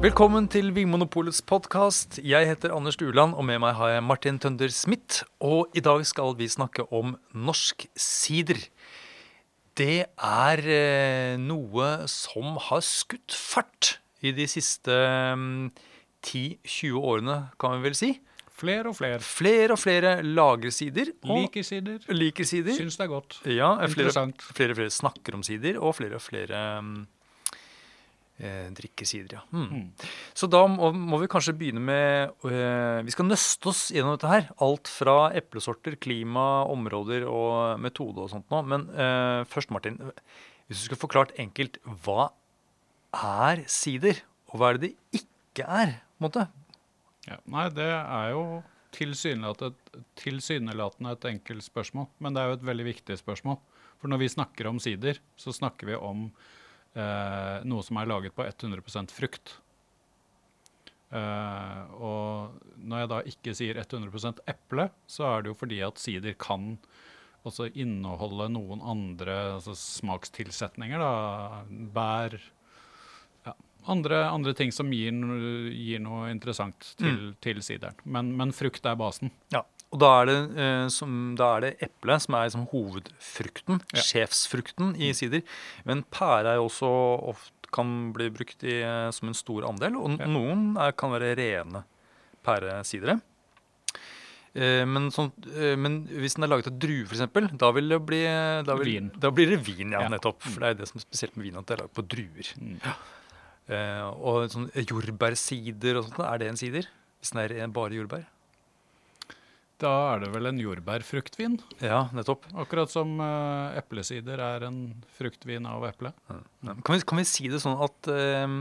Velkommen til Vinmonopolets podkast. Jeg heter Anders Duland, og med meg har jeg Martin Tønder Smith. Og i dag skal vi snakke om norsk sider. Det er eh, noe som har skutt fart i de siste mm, 10-20 årene, kan vi vel si. Flere og flere. Flere og flere lager sider. Liker sider. liker sider. Syns det er godt. Ja, flere, Interessant. flere og flere snakker om sider, og flere og flere eh, drikker sider, ja. Mm. Mm. Så da må, må vi kanskje begynne med eh, Vi skal nøste oss gjennom dette her. Alt fra eplesorter, klima, områder og metode og sånt nå. Men eh, først, Martin. Hvis du skulle forklart enkelt hva er sider, og hva er det det ikke er? på en måte? Ja. Nei, det er jo tilsynelatende, tilsynelatende et enkelt spørsmål, men det er jo et veldig viktig spørsmål. For når vi snakker om sider, så snakker vi om eh, noe som er laget på 100 frukt. Eh, og når jeg da ikke sier 100% eple, så er det jo fordi at sider kan også inneholde noen andre altså smakstilsetninger. Da. Bær ja, andre, andre ting som gir, gir noe interessant til, til sideren. Men, men frukt er basen. Ja. Og da er det, eh, som, da er det eple som er liksom hovedfrukten, Ja. sjefsfrukten i sider. Men pære er jo også ofte kan bli brukt i, eh, som en stor andel, og Ja. noen er, kan være rene pæresidere. Eh, men, sånn, eh, men hvis den er laget av druer, f.eks., da vil det bli da, vil, da blir det vin, ja, Ja. nettopp. For det er det som er spesielt med vin, at det er laget på druer. Mm. Eh, og sånn jordbærsider og sånt, er det en sider? Hvis den er bare jordbær? Da er det vel en jordbærfruktvin. Ja, nettopp. Akkurat som uh, eplesider er en fruktvin av eple. Mm. Kan, vi, kan vi si det sånn at uh,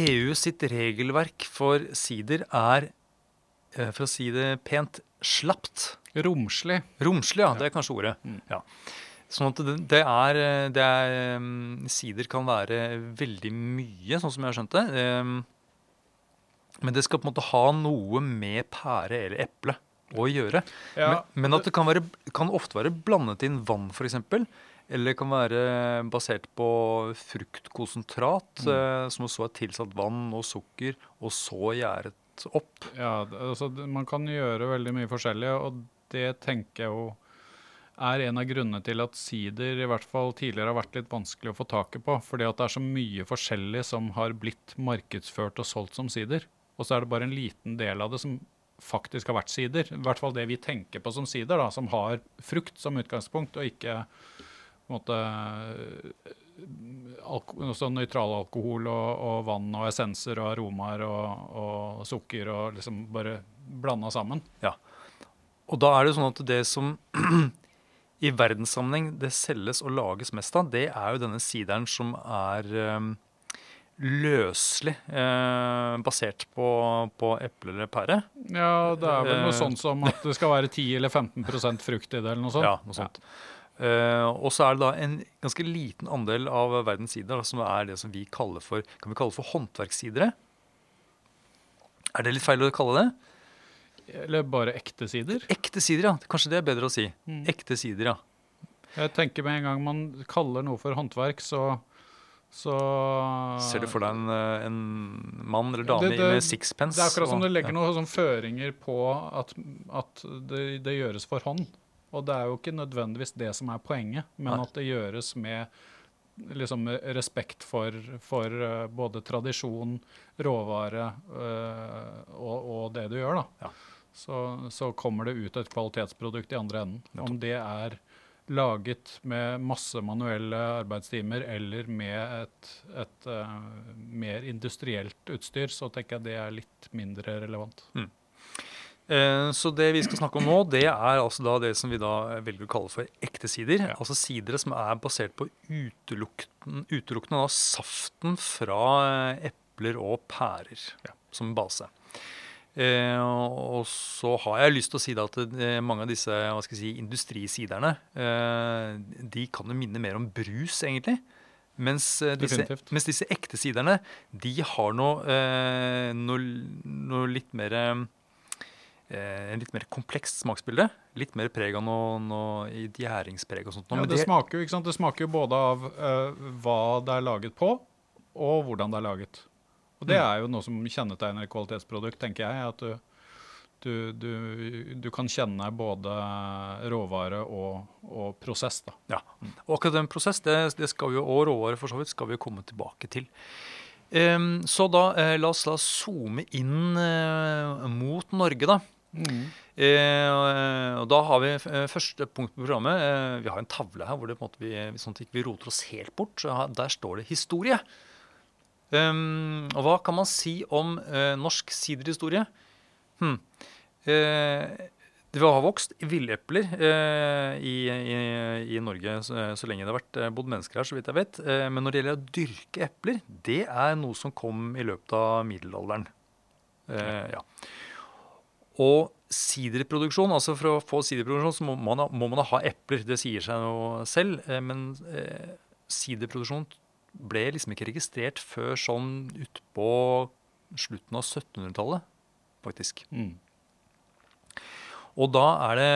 EU sitt regelverk for sider er, uh, for å si det pent, slapt? Romslig. Romslig, ja. Det er kanskje ordet. Mm. Ja. Sånn at det, er, eh, det er um, Sider kan være veldig mye, sånn som jeg har skjønt det. Eh, Men det skal på en måte ha noe med pære eller eple å gjøre. men, men at det kan, være, kan ofte være blandet inn vann, f.eks. Eller det kan være basert på fruktkonsentrat, eh, som så er tilsatt vann og sukker, og så gjæret opp. Ja, altså, man kan gjøre veldig mye forskjellig, og det tenker jeg jo er en av grunnene til at sider i hvert fall tidligere har vært litt vanskelig å få taket på. Fordi at det er så mye forskjellig som har blitt markedsført og solgt som sider. Og så er det bare en liten del av det som faktisk har vært sider. I hvert fall det vi tenker på som sider, da, som har frukt som utgangspunkt, og ikke måte nøytral alkohol og, og vann og essenser og aromaer og, og sukker og liksom bare blanda sammen. Ja. Og da er det sånn at det som i verdenssammenheng det selges og lages mest av, det er jo denne sideren som er eh, løselig eh, basert på, på eple eller pære. Ja, det er vel Eh, noe sånt som at det skal være 10 eller 15 frukt i det, eller noe sånt. Ja, noe sånt. Eh, og så er det da en ganske liten andel av verdens sider som er det som vi kaller for Kan vi kalle for håndverkssidere? Er det litt feil å kalle det? Eller bare ekte sider. Ekte sider, ja. Kanskje det er bedre å si. Mm. Ekte sider, ja. Jeg tenker med en gang man kaller noe for håndverk, så, så Ser du for deg en, eh, en mann eller dame Det- det- med sixpence? Det er akkurat som og- det legger ja. noen sånn føringer på at, at det, det gjøres for hånd. Og det er jo ikke nødvendigvis det som er poenget, men Nei. at det gjøres med liksom respekt for, for eh, både tradisjon, råvare øh, og, og det du gjør, da. Ja. Så, så kommer det ut et kvalitetsprodukt i andre enden. Om det er laget med masse manuelle arbeidstimer eller med et, et uh, mer industrielt utstyr, så tenker jeg det er litt mindre relevant. Eh, Så det vi skal snakke om nå, det er altså da det som vi da velger å kalle for ekte sider. Ja. Altså sidere som er basert på utelukkende, utelukkende saften fra eh, epler og pærer Ja. som base. Eh, og så har jeg lyst til å si at eh, mange av disse hva skal jeg si, industrisiderne eh, de kan jo minne mer om brus, egentlig. Mens, eh, disse, mens disse ekte siderne de har noe, eh, noe, noe litt mer eh, en litt mer komplekst smaksbilde. Litt mer preg av noe, noe gjæringspreg og sånt. Ja, det, smaker det smaker jo både av eh, hva det er laget på, og hvordan det er laget. Og det er jo noe som kjennetegner et kvalitetsprodukt, tenker jeg. At du, du, du, du kan kjenne både råvare og, og prosess. da. Ja. Og akkurat den prosess det, det skal vi jo, og råvare for så vidt skal vi jo komme tilbake til. Um, så da eh, la oss da zoome inn eh, mot Norge, da. Eh, og da har vi eh, første punkt på programmet. Eh, vi har en tavle her hvor det på en måte vi, sånn at vi ikke roter oss helt bort. Så der står det historie. Ehm, og hva kan man si om uh, norsk siderhistorie? Hmm. Uh, det har vokst villepler uh, i, i, i Norge så, så lenge det har vært eh, bodd mennesker her, så vidt jeg vet. Eh, men når det gjelder å dyrke epler, det er noe som kom i løpet av middelalderen. Eh, ja. Og siderproduksjon, altså for å få siderproduksjon så må man, ha- må man ha epler. Det sier seg jo selv. eh, Men eh, siderproduksjon ble liksom ikke registrert før sånn utpå slutten av 1700-tallet, faktisk. Mm. Og da er det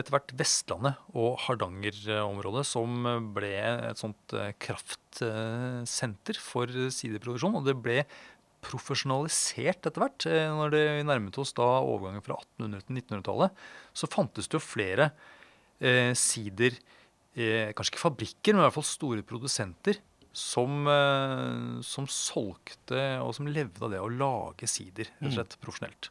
etter hvert Vestlandet og Hardanger-området som ble et sånt eh, kraftsenter for sideproduksjon. Og det ble profesjonalisert etter hvert. Eh, Når det nærmet oss da overgangen fra 1800- til 1900-tallet, så fantes det jo flere eh, sider eh, Kanskje ikke fabrikker, men i hvert fall store produsenter. Som, eh, som solgte og som levde av det å lage sider, rett og slett profesjonelt.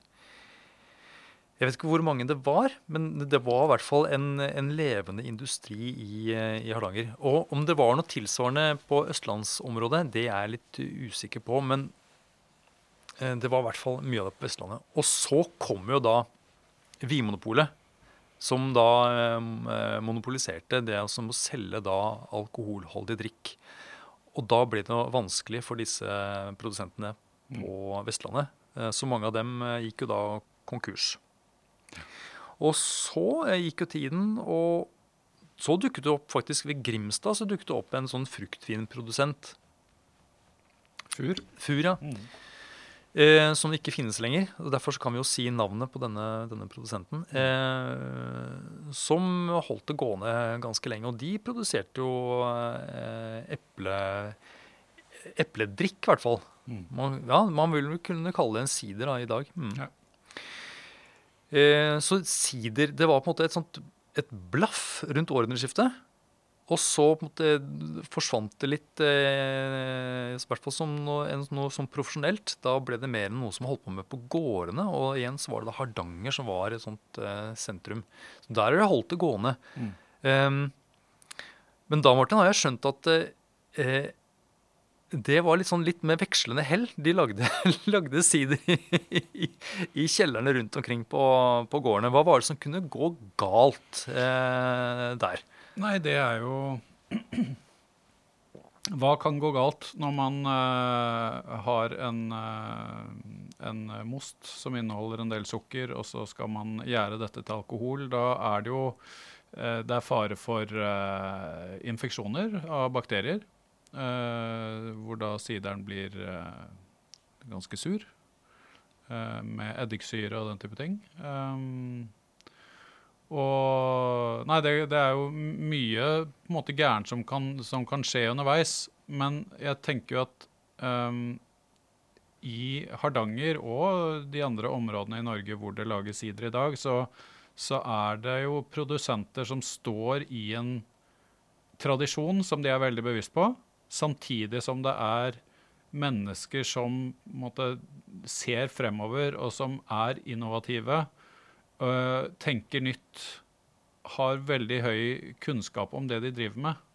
Jeg vet ikke hvor mange det var, men det var i hvert fall en, en levende industri i, eh, i Hardanger. Og om det var noe tilsvarende på østlandsområdet, det er jeg litt usikker på. Men eh, det var i hvert fall mye av det på Vestlandet. Og så kom jo da Vinmonopolet, som da eh, monopoliserte det som å selge da alkoholholdig drikk. Og da ble det vanskelig for disse produsentene på Vestlandet. Eh, Så mange av dem eh, gikk jo da konkurs. Og så eh, gikk jo tiden, og så dukket det opp faktisk ved Grimstad så dukket det opp en sånn fruktvinprodusent. Fur. Fura. Eh, som ikke finnes lenger. og Derfor så kan vi jo si navnet på denne, denne produsenten. Eh, som holdt det gående ganske lenge. Og de produserte jo eh, eple, epledrikk, i hvert fall. Mm. Man, ja, man vil kunne kalle det en sider da, i dag. Mm. Ja. Eh, så sider Det var på en måte et sånt et blaff rundt århundreskiftet. Og så måte forsvant det litt, eh, hvert fall som noe, noe som profesjonelt. Da ble det mer enn noe som holdt på med på gårdene. Og igjen så var det da Hardanger som var et sånt eh, sentrum. Så der har det holdt det gående. Mm. Um, men da Martin, har jeg skjønt at eh, det var litt sånn litt med vekslende hell. De lagde, lagde sider i, i, i kjellerne rundt omkring på, på gårdene. Hva var det som kunne gå galt eh, der? Nei, det er jo Hva kan gå galt når man uh, har en, uh, en most som inneholder en del sukker, og så skal man gjære dette til alkohol? Da er det jo uh, det er fare for infeksjoner av bakterier. hvor da sideren blir ganske sur. med eddiksyre og den type ting. Um, og Nei, det, det er jo mye på en måte gærent som som kan skje underveis. Men jeg tenker jo at um, i Hardanger og de andre områdene i Norge hvor det lages sider i dag, så, så er det jo produsenter som står i en tradisjon som de er veldig bevisst på, samtidig som det er mennesker som måte, ser fremover, og som er innovative øh, tenker nytt, har veldig høy kunnskap om det de driver med.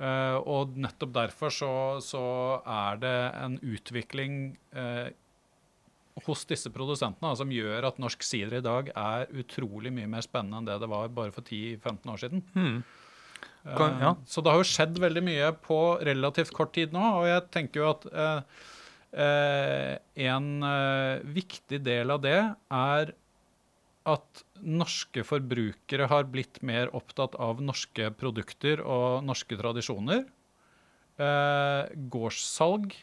Uh, og nettopp derfor så, så er det en utvikling uh, hos disse produsentene da, som gjør at norsk sider i dag er utrolig mye mer spennende enn det det var bare for 10-15 år siden. Hmm. Kan- ja. uh, Så det har jo skjedd veldig mye på relativt kort tid nå, og jeg tenker jo at en viktig del av det er at norske forbrukere har blitt mer opptatt av norske produkter og norske tradisjoner. Eh, gårdssalg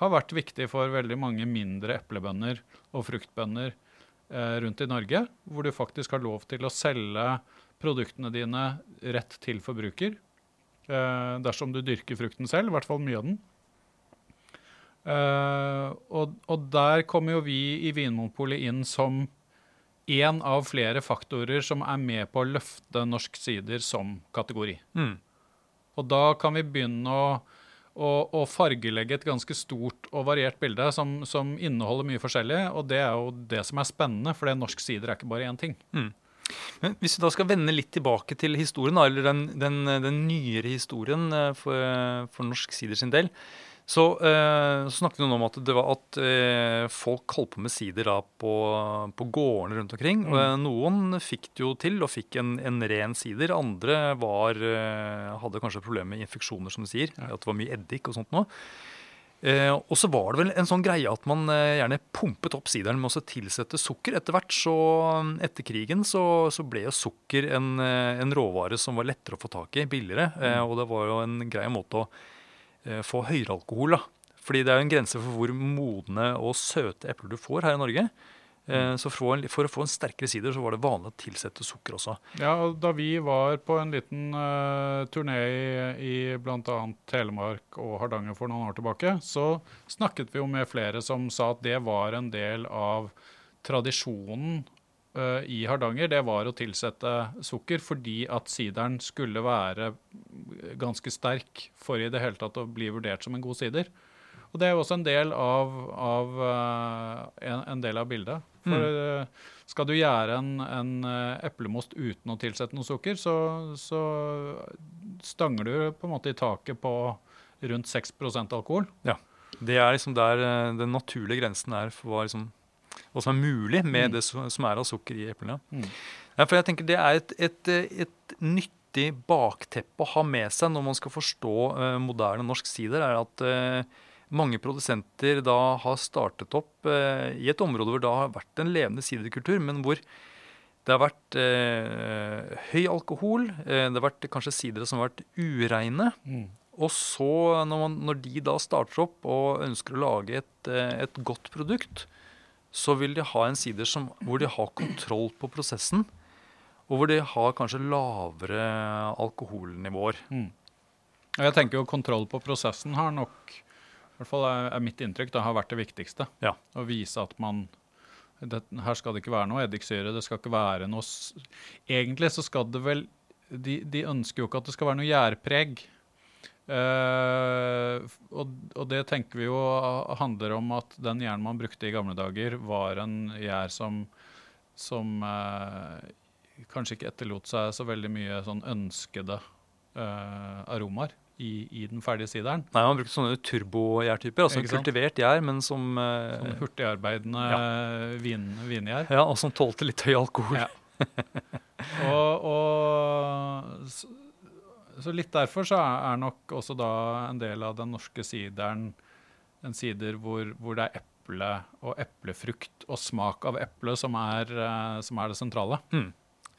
har vært viktig for veldig mange mindre eplebønder og fruktbønder eh, rundt i Norge, hvor du faktisk har lov til å selge produktene dine rett til forbruker. Eh, dersom du dyrker frukten selv, i hvert fall mye av den. Eh, og, og der kommer jo vi i Vinmonopolet inn som én av flere faktorer som er med på å løfte norsk sider som kategori. Mm. Og da kan vi begynne å, å, å fargelegge et ganske stort og variert bilde som, som inneholder mye forskjellig. Og det er jo det som er spennende, for norsk sider er ikke bare én ting. Men hvis vi da skal vende litt tilbake til historien, eller den, den, den nyere historien eh, for, for norsk sider sin del, så, eh, så snakket vi om at det var at eh, folk holdt på med sider da på, på gårdene rundt omkring. Og, eh, noen fikk det jo til og fikk en, en ren sider. Andre var, eh, hadde kanskje problemer med infeksjoner, som du sier. At det var mye eddik og sånt noe. Eh, og så var det vel en sånn greie at man eh, gjerne pumpet opp sideren med å tilsette sukker. Etter hvert, så etter krigen, så, så ble jo sukker en, eh, en råvare som var lettere å få tak i, billigere. Eh, og det var jo en grei måte å få høyere alkohol, da. Fordi det er jo en grense for hvor modne og søte epler du får her i Norge. Eh, så for, å få en- for å få en sterkere sider, så var det vanlig å tilsette sukker også. Ja, og Da vi var på en liten uh, turné i, i bl.a. Telemark og Hardanger for noen år tilbake, så snakket vi jo med flere som sa at det var en del av tradisjonen eh, i Hardanger. Det var å tilsette sukker fordi at sideren skulle være ganske sterk for i det hele tatt å bli vurdert som en god sider. Og det er jo også en del av, av, eh, en, en del av bildet. For mm. skal du gjøre en, en eh, eplemost uten å tilsette noe sukker, så, så stanger du på en måte i taket på rundt 6% alkohol. Det er liksom der eh, den naturlige grensen er for hva, liksom, hva som er mulig med Mm. det som er av sukker i eplene. Mm. Ja, for jeg tenker Det er et, et, et nyttig bakteppe å ha med seg når man skal forstå uh, moderne norsk sider, er at uh, mange produsenter da har startet opp uh, i et område hvor det har vært en levende siderkultur, men hvor det har vært høy alkohol, det har vært kanskje sidere som har vært ureine. Og så, når, man, når de da starter opp og ønsker å lage et, et godt produkt, så vil de ha en sider som, hvor de har kontroll på prosessen, og hvor de har kanskje lavere alkoholnivåer. Og jeg tenker jo kontroll på prosessen har nok, i hvert fall er, er mitt inntrykk, det har vært det viktigste. Ja. Å vise at man det, Her skal det ikke være noe eddiksyre, det skal ikke være noe Egentlig så skal det vel De, de ønsker jo ikke at det skal være noe gjærpreg. Eh, og, og det tenker vi jo handler om at den jern man brukte i gamle dager, var en gjær som, som eh, kanskje ikke etterlot seg så veldig mye sånn ønskede eh, aromaer i, i den ferdige sideren. Nei, Man brukte sånne turbogjærtyper, altså kultivert gjær, men som Sånn hurtigarbeidende vin, vingjær. Ja, og som tålte litt høy alkohol. Ja. Og, og så, litt derfor så er, nok også da en del av den norske sideren en sider hvor, hvor det er eple og eplefrukt og smak av eple som er, eh, som er det sentrale.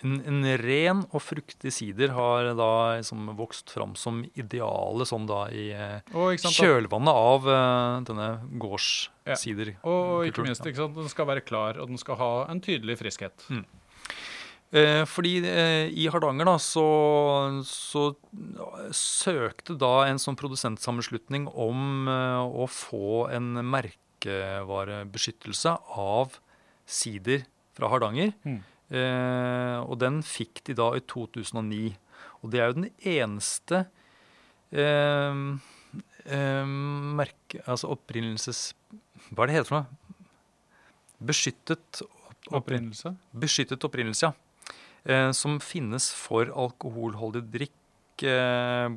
En, en ren og fruktig sider har da liksom vokst fram som idealet sånn da i eh, Og, sant, kjølvannet av uh, denne Ja. og ikke minst, ikke sant, den skal være klar, og den skal ha en tydelig friskhet. Eh, fordi eh, i Hardanger da, så, så søkte da en sånn produsentsammenslutning om eh, å få en merkevarebeskyttelse av sider fra Hardanger. Mm. Eh, og den fikk de da i 2009. Og det er jo den eneste eh, eh, merke... Altså opprinnelses... Hva er det heter for noe? Beskyttet opp- Opprinnelse. Beskyttet opprinnelse, ja. Eh, som finnes for alkoholholdig drikk eh,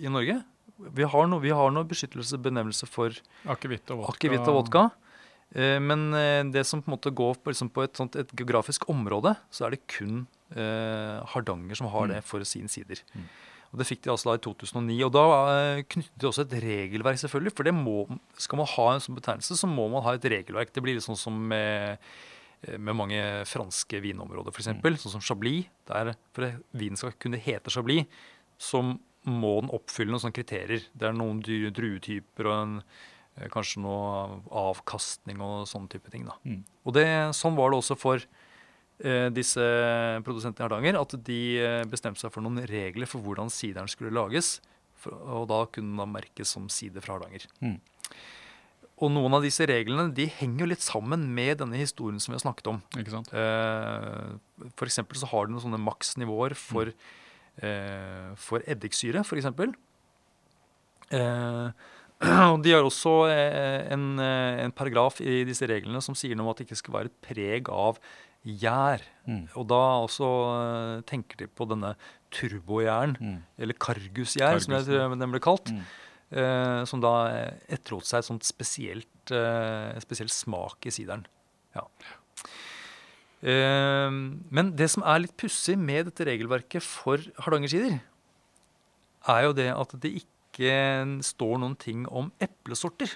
i Norge. Vi har noe, vi har noe beskyttelsesbenevnelse for Akevitt og vodka. akevitt og vodka. Eh, men det som på en måte går på, liksom på et, sånt, et geografisk område, så er det kun eh, Hardanger som har Mm. det for sin sider. Mm. Og Det fikk de altså da i 2009. Og da eh, knyttet de også et regelverk, selvfølgelig. For det må, skal man ha en sånn betegnelse, så må man ha et regelverk. Det blir litt sånn som eh, med mange franske vinområder, f.eks. Mm. Sånn som Chablis. Der, for at vinen skal kunne hete Chablis, så må den oppfylle noen sånne kriterier. Det er noen druetyper og en, eh, kanskje noe avkastning og sånne type ting. Da. Mm. Og det, sånn var det også for eh, disse produsentene i Hardanger, at de eh, bestemte seg for noen regler for hvordan sideren skulle lages. For, og da kunne den merkes som side fra Hardanger. Mm. Og noen av disse reglene de henger jo litt sammen med denne historien som vi har snakket om. Ikke sant? Eh, for eksempel så har du noen sånne maksnivåer for, eh, for eddiksyre, eksempel. Eh, og de har også eh, en, eh, en paragraf i disse reglene som sier noe om at det ikke skal være et preg av gjær. Mm. Og da også eh, tenker de på denne turbogjæren, Mm. eller kargusgjær, som det, den ble kalt. Mm. Eh, som da etterlot seg et spesielt, eh, spesiell smak i sideren. Ja. Eh, men det som er litt pussig med dette regelverket for hardangersider, er jo det at det ikke står noen ting om eplesorter.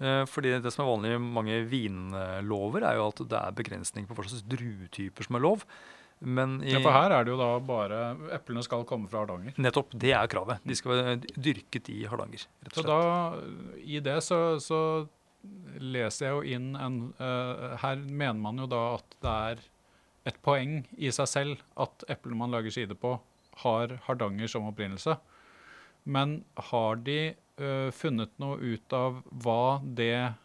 Eh, fordi det som er vanlig i mange vinlover, er jo at det er begrensning på hva slags druetyper som er lov. Men i, Ja, for her er det jo da bare Eplene skal komme fra Hardanger. nettopp det er kravet. De skal være dyrket i Hardanger. rett og Så da, i det så, så leser jeg jo inn en uh, Her mener man jo da at det er et poeng i seg selv at eplene man lager side på, har Hardanger som opprinnelse. Men har de uh, funnet noe ut av hva det,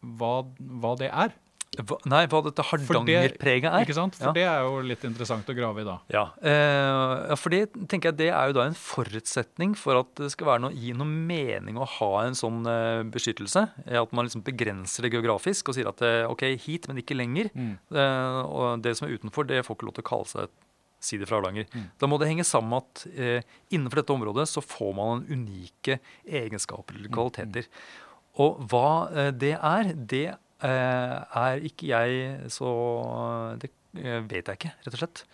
hva, hva det er? Hva, nei, hva dette hardanger-preget er. Ikke sant? For Ja. det er jo litt interessant å grave i da. Ja, eh, for det tenker jeg det er jo da en forutsetning for at det skal være noe, gi noe mening å ha en sånn eh, beskyttelse. At man liksom begrenser det geografisk og sier at eh, ok, hit, men ikke lenger. Eh, og det som er utenfor, det får ikke lov til å kalle seg sider fra Hardanger. Da må det henge sammen med at eh, innenfor dette området så får man unike egenskaper eller kvaliteter. Og hva eh, det er, det eh, er ikke jeg så Det eh, vet jeg ikke, rett og slett.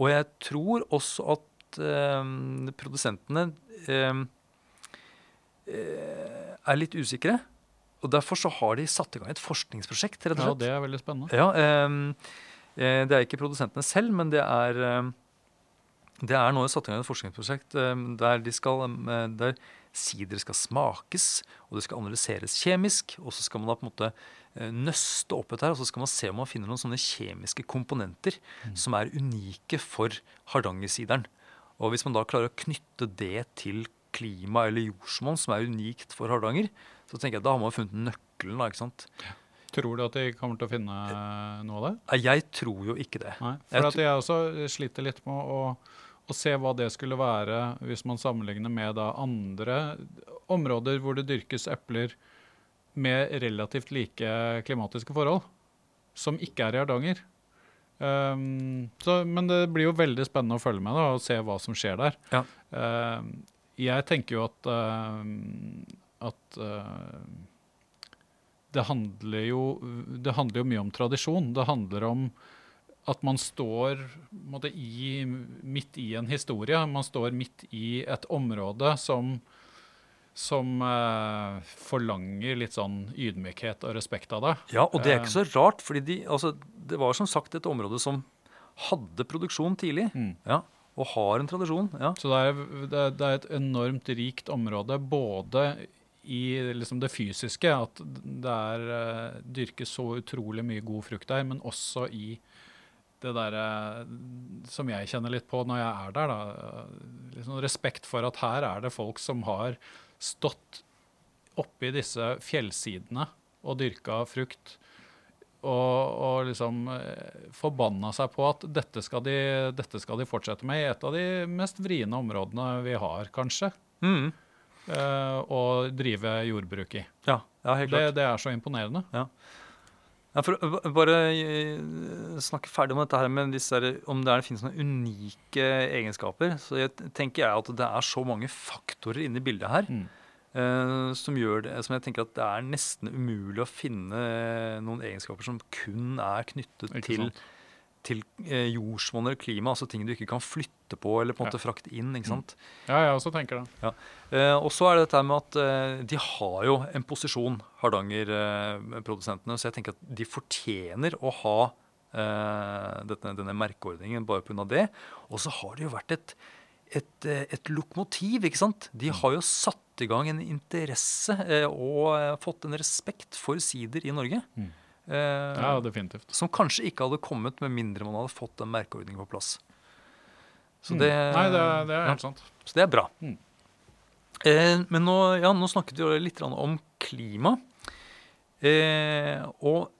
Og jeg tror også at eh, produsentene eh, eh, er litt usikre. Og derfor så har de satt i gang et forskningsprosjekt, rett og slett. Ja, det er veldig spennende. Ja, eh, Det er ikke produsentene selv, men det er det er nå satt i gang et forskningsprosjekt der, de skal, der sider skal smakes, og det skal analyseres kjemisk. Og så skal man da på en måte eh, nøste opp dette her, og så skal man se om man finner noen sånne kjemiske komponenter som er unike for hardangersideren. Og hvis man da klarer å knytte det til klima eller jordsmonn som er unikt for Hardanger, så tenker jeg at da har man funnet nøkkelen. da, ikke sant? Tror du at de kommer til å finne eh, noe av det? Nei, Jeg tror jo ikke det. Nei, Jeg at jeg også sliter litt med å, å se hva det skulle være hvis man sammenligner med da andre områder hvor det dyrkes epler med relativt like klimatiske forhold, som ikke er i Hardanger. Um, så, men det blir jo veldig spennende å følge med da, og se hva som skjer der. Ja. Um, jeg tenker jo at, uh, at uh, det handler jo det handler jo mye om tradisjon. Det handler om at man står måtte, i, midt i en historie. Man står midt i et område som, som eh, forlanger litt sånn ydmykhet og respekt av deg. Ja, og det er ikke så rart, fordi de, altså, det var som sagt et område som hadde produksjon tidlig, Mm. ja, og har en tradisjon. Ja. Så det er, det, det er et enormt rikt område, både i liksom det fysiske, at det er eh, dyrkes så utrolig mye god frukt der, men også i det derre som jeg kjenner litt på når jeg er der, da. Liksom respekt for at her er det folk som har stått oppi disse fjellsidene og dyrka frukt. Og, og liksom eh, forbanna seg på at dette skal, de, dette skal de fortsette med i et av de mest vriene områdene vi har, kanskje. Mm. eh, å drive jordbruk i. ja, ja, helt Det, klart. det er så imponerende. Ja, for å bare eh, snakke ferdig om dette her med disse, om det er, finnes noen unike egenskaper, så jeg, tenker jeg at det er så mange faktorer inne i bildet her Mm. uh, som gjør det, som jeg tenker at det er nesten umulig å finne noen egenskaper som kun er knyttet til? Til eh, jordsmonn eller klima, altså ting du ikke kan flytte på eller på en Ja. måte frakte inn. ikke sant? Ja, jeg også tenker det. Eh, og så er det dette med at eh, de har jo en posisjon, Hardanger-produsentene, så jeg tenker at de fortjener å ha eh, dette, denne merkeordningen bare pga. det. Og så har det jo vært et, et, eh, et lokomotiv, ikke sant? De har jo satt i gang en interesse eh, og eh, fått en respekt for sider i Norge. Mm. Eh, Ja, definitivt. som kanskje ikke hadde kommet med mindre man hadde fått den merkeordningen på plass. Så Mm. Nei, det, det er ja. sant. så det er bra. Mm. Eh, men nå, ja, nå snakket vi litt om klima. Eh, og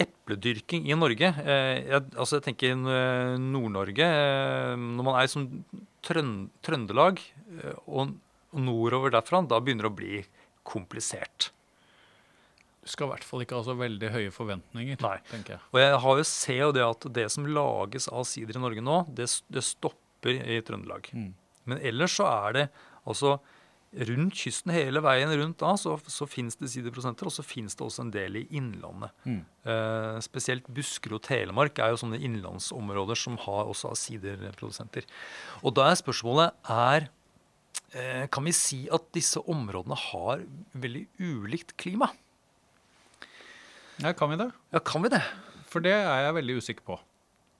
epledyrking i Norge eh, jeg, altså jeg tenker eh, Nord-Norge eh, Når man er som Trønd Trøndelag og, og nordover derfra, da begynner det å bli komplisert. Du skal i hvert fall ikke ha så veldig høye forventninger, Nei. tenker jeg. Og jeg har jo ser jo det at det som lages av sider i Norge nå, det, det stopper i Trøndelag. Mm. Men ellers så er det altså rundt kysten hele veien rundt da, så, så finnes det siderprosenter, og så finnes det også en del i innlandet. Mm. Eh, spesielt Buskerud og Telemark er jo sånne innlandsområder som har også har siderprodusenter. Og da er spørsmålet er eh, Kan vi si at disse områdene har veldig ulikt klima? Ja, kan vi det? Ja, kan vi det? For det er jeg veldig usikker på.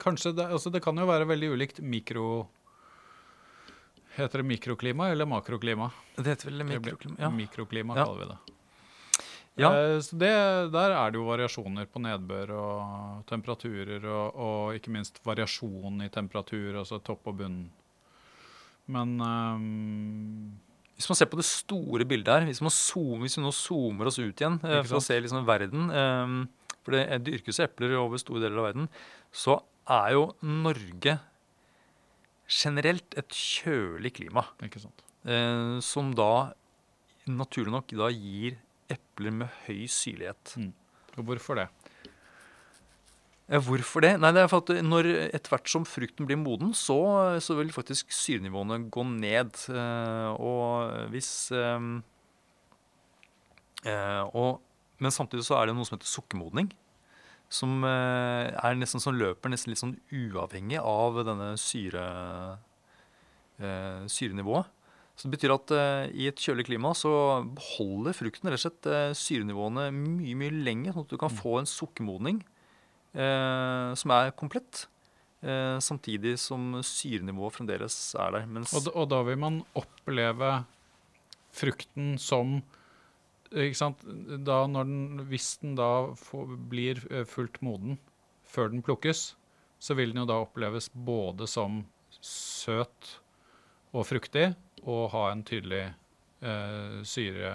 Kanskje det, altså det kan jo være veldig ulikt mikro... Heter det mikroklima eller makroklima? Det heter vel mikroklima? Ja. Mikroklima Ja. kaller vi det. Ja. Eh, Så det, der er det jo variasjoner på nedbør og temperaturer, og, og ikke minst variasjon i temperatur, altså topp og bunn. Men ehm, Hvis man ser på det store bildet her, hvis, zoomer, hvis vi nå zoomer oss ut igjen eh, for å se liksom verden eh, For det dyrkes epler over store deler av verden. Så er jo Norge generelt et kjølig klima. ikke sant. Eh, som da naturlig nok da gir epler med høy syrlighet. Og hvorfor det? Hvorfor det? Nei, det er for at når Etter hvert som frukten blir moden, så, så vil faktisk syrenivåene gå ned. Eh, og hvis eh, eh, og, Men samtidig så er det noe som heter sukkermodning. Som er nesten som løper nesten litt sånn uavhengig av denne syre, syrenivået. Så det betyr at uh, i et kjølig klima så beholder frukten rett og slett uh, syrenivåene mye mye lenger, sånn at du kan få en sukkermodning som er komplett. Eh, samtidig som syrenivået fremdeles er der. Og, og da vil man oppleve frukten som? Da den, hvis den da får, blir eh, fullt moden før den plukkes, så vil den jo da oppleves både som søt og fruktig og ha en tydelig eh, syre,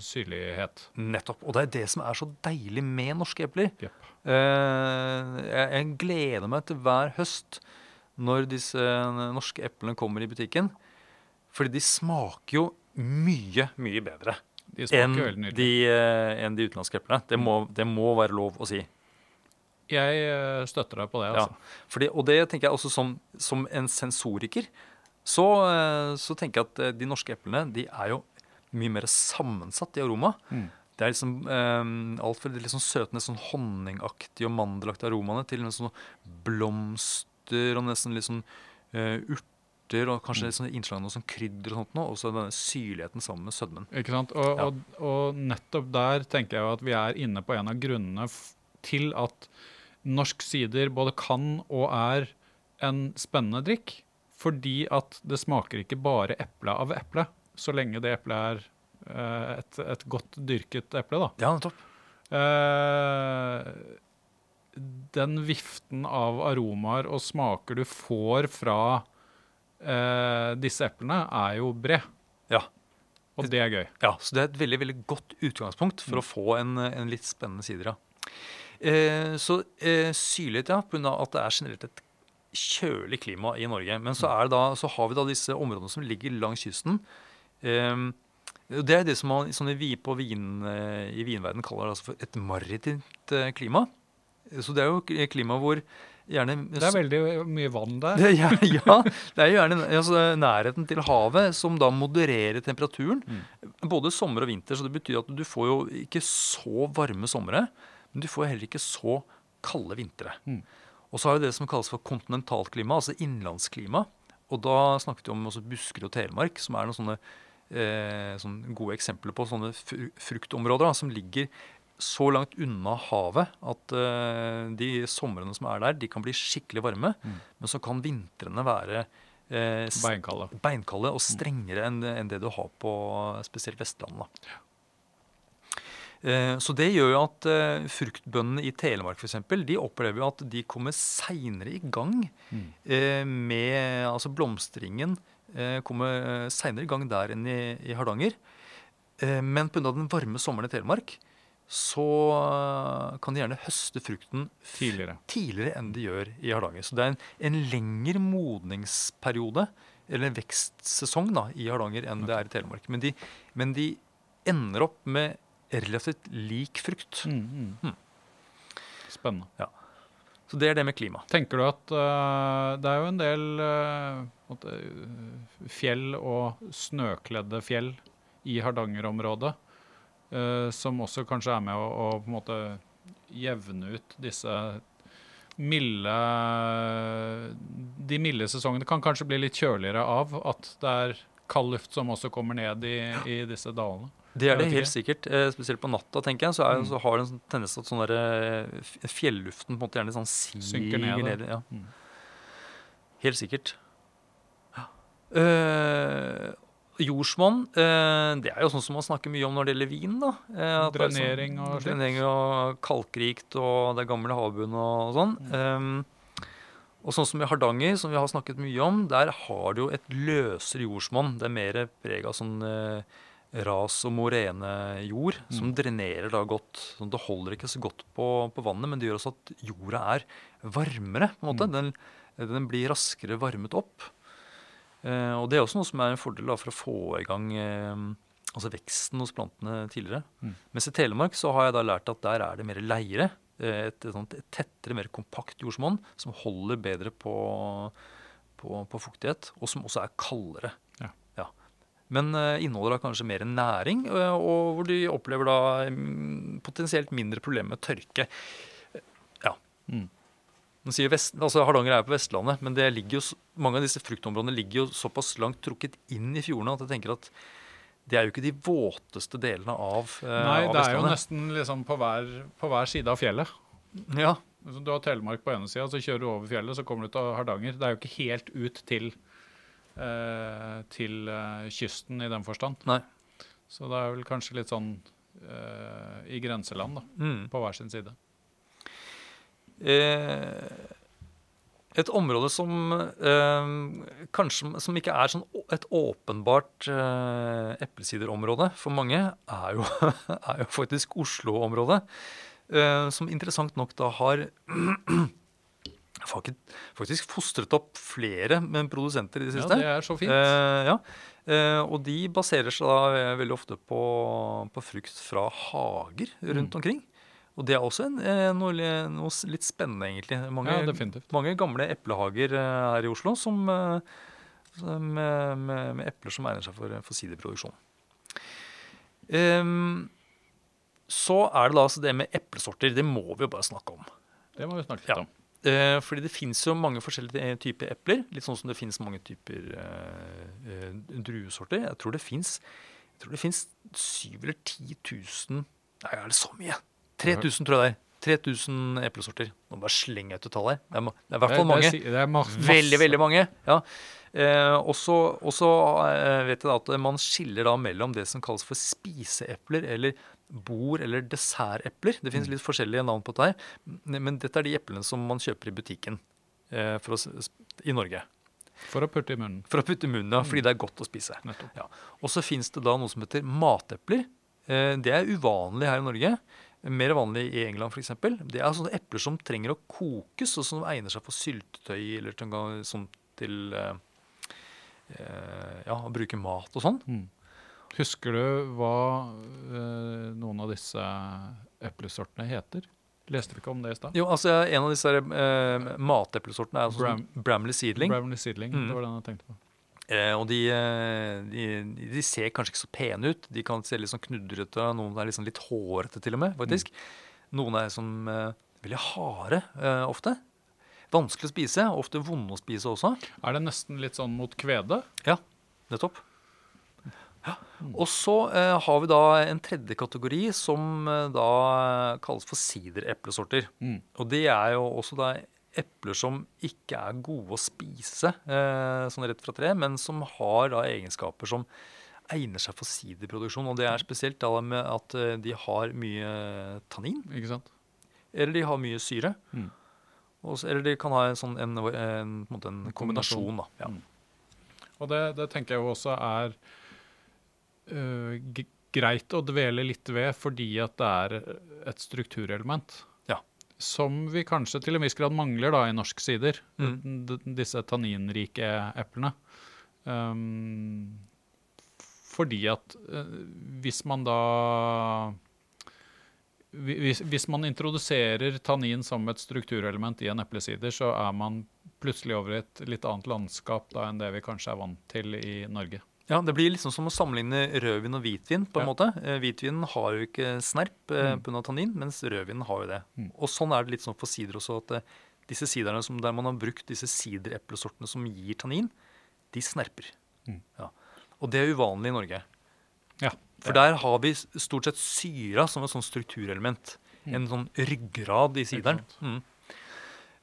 syrlighet. Nettopp. Og det er det som er så deilig med norske epler. Yep. Eh, jeg, jeg gleder meg til hver høst når disse norske eplene kommer i butikken. Fordi de smaker jo mye, mye bedre enn de, eh, enn de utenlandske eplene. Det må, det må være lov å si. Jeg eh, støtter deg på det, Ja. altså. Fordi, og det tenker jeg også som, som en sensoriker. Så, eh, så tenker jeg at eh, de norske eplene de er jo mye mer sammensatt i aroma. Mm. Det er liksom eh, alt fra de liksom søte, nesten sånn honningaktige og mandelaktige aromaene til nesten sånn blomster og nesten litt sånn urter og kanskje litt sånn innslag av noe sånn krydder og sånt noe. Og så denne syrligheten sammen med sødmen. Ikke sant? Og, Ja. og, og nettopp der tenker jeg jo at vi er inne på en av grunnene til at norsk sider både kan og er en spennende drikk. Fordi at det smaker ikke bare eple av eple, så lenge det eplet er eh, et, et godt dyrket eple, da. Ja, nettopp. Eh, den viften av aromaer og smaker du får fra eh, disse eplene, er jo bred. Ja. Og det er gøy. Ja, så det er et veldig veldig godt utgangspunkt for å få en, en litt spennende sider. av. Eh, så eh, syrlighet, ja, pga. at det er generelt et kjølig klima i Norge. Men så, er det da, så har vi da disse områdene som ligger langs kysten. Um, det er det som man sånn i, på vin, eh, i vinverden kaller det altså et maritimt eh, klima. Så det er jo klima hvor gjerne Det er veldig mye vann der. det, ja, ja, det er jo gjerne altså, nærheten til havet som da modererer temperaturen. Både sommer og vinter, så det betyr at du får jo ikke så varme somre, men du får heller ikke så kalde vintre. Mm. Og så har vi det som kalles for kontinentalklima, altså innlandsklima. Og da snakket vi om også Buskerud og Telemark, som er noen sånne, eh, sånne gode eksempler på sånne fruktområder da, som ligger så langt unna havet at eh, de somrene som er der, de kan bli skikkelig varme. Mm. Men så kan vintrene være eh, Beinkalde. beinkalde og strengere enn, en det du har på spesielt Vestlandet. da. Eh, Så det gjør jo at eh, fruktbøndene i Telemark for eksempel, de opplever jo at de kommer seinere i gang Mm. eh, med Altså blomstringen kommer seinere i gang der enn i, Hardanger. Men pga. den varme sommeren i Telemark så kan de gjerne høste frukten Tidligere. tidligere enn de gjør i Hardanger. Så det er en, en lengre modningsperiode, eller en vekstsesong, da, i Hardanger enn det er i Telemark. Men de, men de ender opp med relativt lik frukt. Mm, mm. Spennende. Så det er det med klima. Tenker du at uh, det er jo en del eh, fjell og snøkledde fjell i Hardanger-området uh, som også kanskje er med å, å på en måte jevne ut disse milde De milde sesongene kan kanskje bli litt kjøligere av at det er kald luft som også kommer ned i, i disse dalene. Det er det helt sikkert. Eh, spesielt på natta, tenker jeg. Så, er, Mm. så har det en sånn tendens til at sånn der, eh, fjelluften på en måte gjerne sånn Synker ned, ned. ja. Mm. Helt sikkert. Uh, jordsmonn, uh, det er jo sånn som man snakker mye om når det gjelder vin. da. Uh, sånn- Drenering og slikt. Drenering og kalkrikt, og det gamle havbunnen og sånn. Mm. Um, og sånn som i Hardanger, som vi har snakket mye om, der har du jo et løsere jordsmonn. Det er mer preg av sånn eh, ras- og morenejord, som Mm. drenerer da godt. Sånn, det holder ikke så godt på, på vannet, men det gjør også at jorda er varmere. på en måte. Mm. Den, den blir raskere varmet opp. Eh, og det er også noe som er en fordel da, for å få i gang eh, altså veksten hos plantene tidligere. Mm. Mens i Telemark så har jeg da lært at der er det mer leire. eh, Et, et, sånt, et tettere, mer kompakt jordsmonn som holder bedre på, på, på fuktighet, og som også er kaldere. Men eh, inneholder da kanskje mer næring, eh, og hvor de opplever da mm, potensielt mindre problemer med tørke. Ja. Mm. Vest, altså Hardanger er på Vestlandet, men det jo, mange av disse fruktområdene ligger jo såpass langt trukket inn i fjordene at jeg tenker at det er jo ikke de våteste delene av, eh, Nei, av det er jo nesten liksom på hver, på hver side av fjellet. Ja, Du har Telemark på ene sida, så kjører du over fjellet, så kommer du til Hardanger. Det er jo ikke helt ut til, eh, til eh, kysten i den forstand. Nei. Så det er vel kanskje litt sånn eh, i grenseland, da, mm. på hver sin side. Eh, et område som eh, kanskje som ikke er sånn et åpenbart eh, eplesiderområde for mange, er jo, er jo faktisk Oslo-området. Eh, som interessant nok da har faktisk, fostret opp flere med produsenter i det Ja, det er så fint. Eh, ja. Eh, og de baserer seg da eh, veldig ofte på, på frukt fra hager rundt Mm. omkring. Og det er også en, eh, noe, noe litt spennende, egentlig. Mange, ja, definitivt. mange gamle eplehager eh, her i Oslo som, som, med, med, med epler som egner seg for, for siderproduksjon. Ehm, så er det da altså det med eplesorter. Det må vi jo bare snakke om. Det må vi snakke litt Ja. om. Eh, fordi det fins jo mange forskjellige eh, typer epler. Litt sånn som det fins mange typer eh, eh, druesorter. Jeg tror det fins tror det finnes 7000 eller 10 000 Nei, er det så mye? 3000, tror jeg det er. 3000 eplesorter. Nå bare slenger jeg ut et tall her. Det er, det er i hvert fall mange. Det, er det er masse. Veldig, veldig mange. ja. Eh, og så eh, vet jeg da at man skiller da mellom det som kalles for spiseepler, eller bord- eller dessertepler. Det finnes Mm. litt forskjellige navn på dette her. Men dette er de eplene som man kjøper i butikken eh, å, i Norge. For å putte i munnen. For å putte i munnen, ja, fordi det er godt å spise. Ja. Og så fins det da noe som heter matepler. Eh, Det er uvanlig her i Norge. Mer vanlig i England f.eks. Det er sånne epler som trenger å kokes, og som egner seg for syltetøy eller til, sånn til eh, ja, å bruke mat og sånn. Mm. Husker du hva eh, noen av disse eplesortene heter? Leste vi ikke om det i stad? Jo, altså En av disse eh, mateplesortene er altså Bram- sånn Bramley seedling. Bramley Seedling. Mm. Det var den jeg tenkte på. Eh, og de, eh, de, de ser kanskje ikke så pene ut. De kan se litt sånn knudrete Noen er liksom litt hårete til og med, faktisk. Noen er sånn eh, veldig harde eh, ofte. Vanskelig å spise, ofte vonde å spise også. Er det nesten litt sånn mot kvede? Nettopp. Ja. Og så eh, har vi da en tredje kategori som eh, da kalles for sidereplesorter. Mm. Og det er jo også da epler som ikke er gode å spise eh, sånn rett fra tre, men som har da egenskaper som egner seg for siderproduksjon. Og det er spesielt da med at eh, de har mye tannin, Ikke sant? eller de har mye syre. Mm. Og så- eller de kan ha en, sånn, en, en, en, kombinasjon. Da. Ja. Mm. Og det, det tenker jeg jo også er uh, greit å dvele litt ved fordi at det er et strukturelement. Ja. Som vi kanskje til en viss grad mangler da i norsk sider. Mm. Disse tanninrike eplene. Um, fordi at uh, hvis man da hvis, hvis man introduserer tannin som et strukturelement i en eplesider, så er man plutselig over i et litt annet landskap da enn det vi kanskje er vant til i Norge. Ja, Det blir liksom som å sammenligne rødvin og hvitvin. på en Ja. måte. Eh, Hvitvinen har jo ikke snerp eh, Mm. pga. tannin, mens rødvinen har jo det. Mm. Og Sånn er det litt sånn for sider også, at eh, disse siderne som, der man har brukt disse sidereplesortene som gir tannin, de snerper. Mm. Ja. Og det er uvanlig i Norge. Ja, For der har vi stort sett syra som et sånn strukturelement. Mm. En sånn ryggrad i sideren. Mm.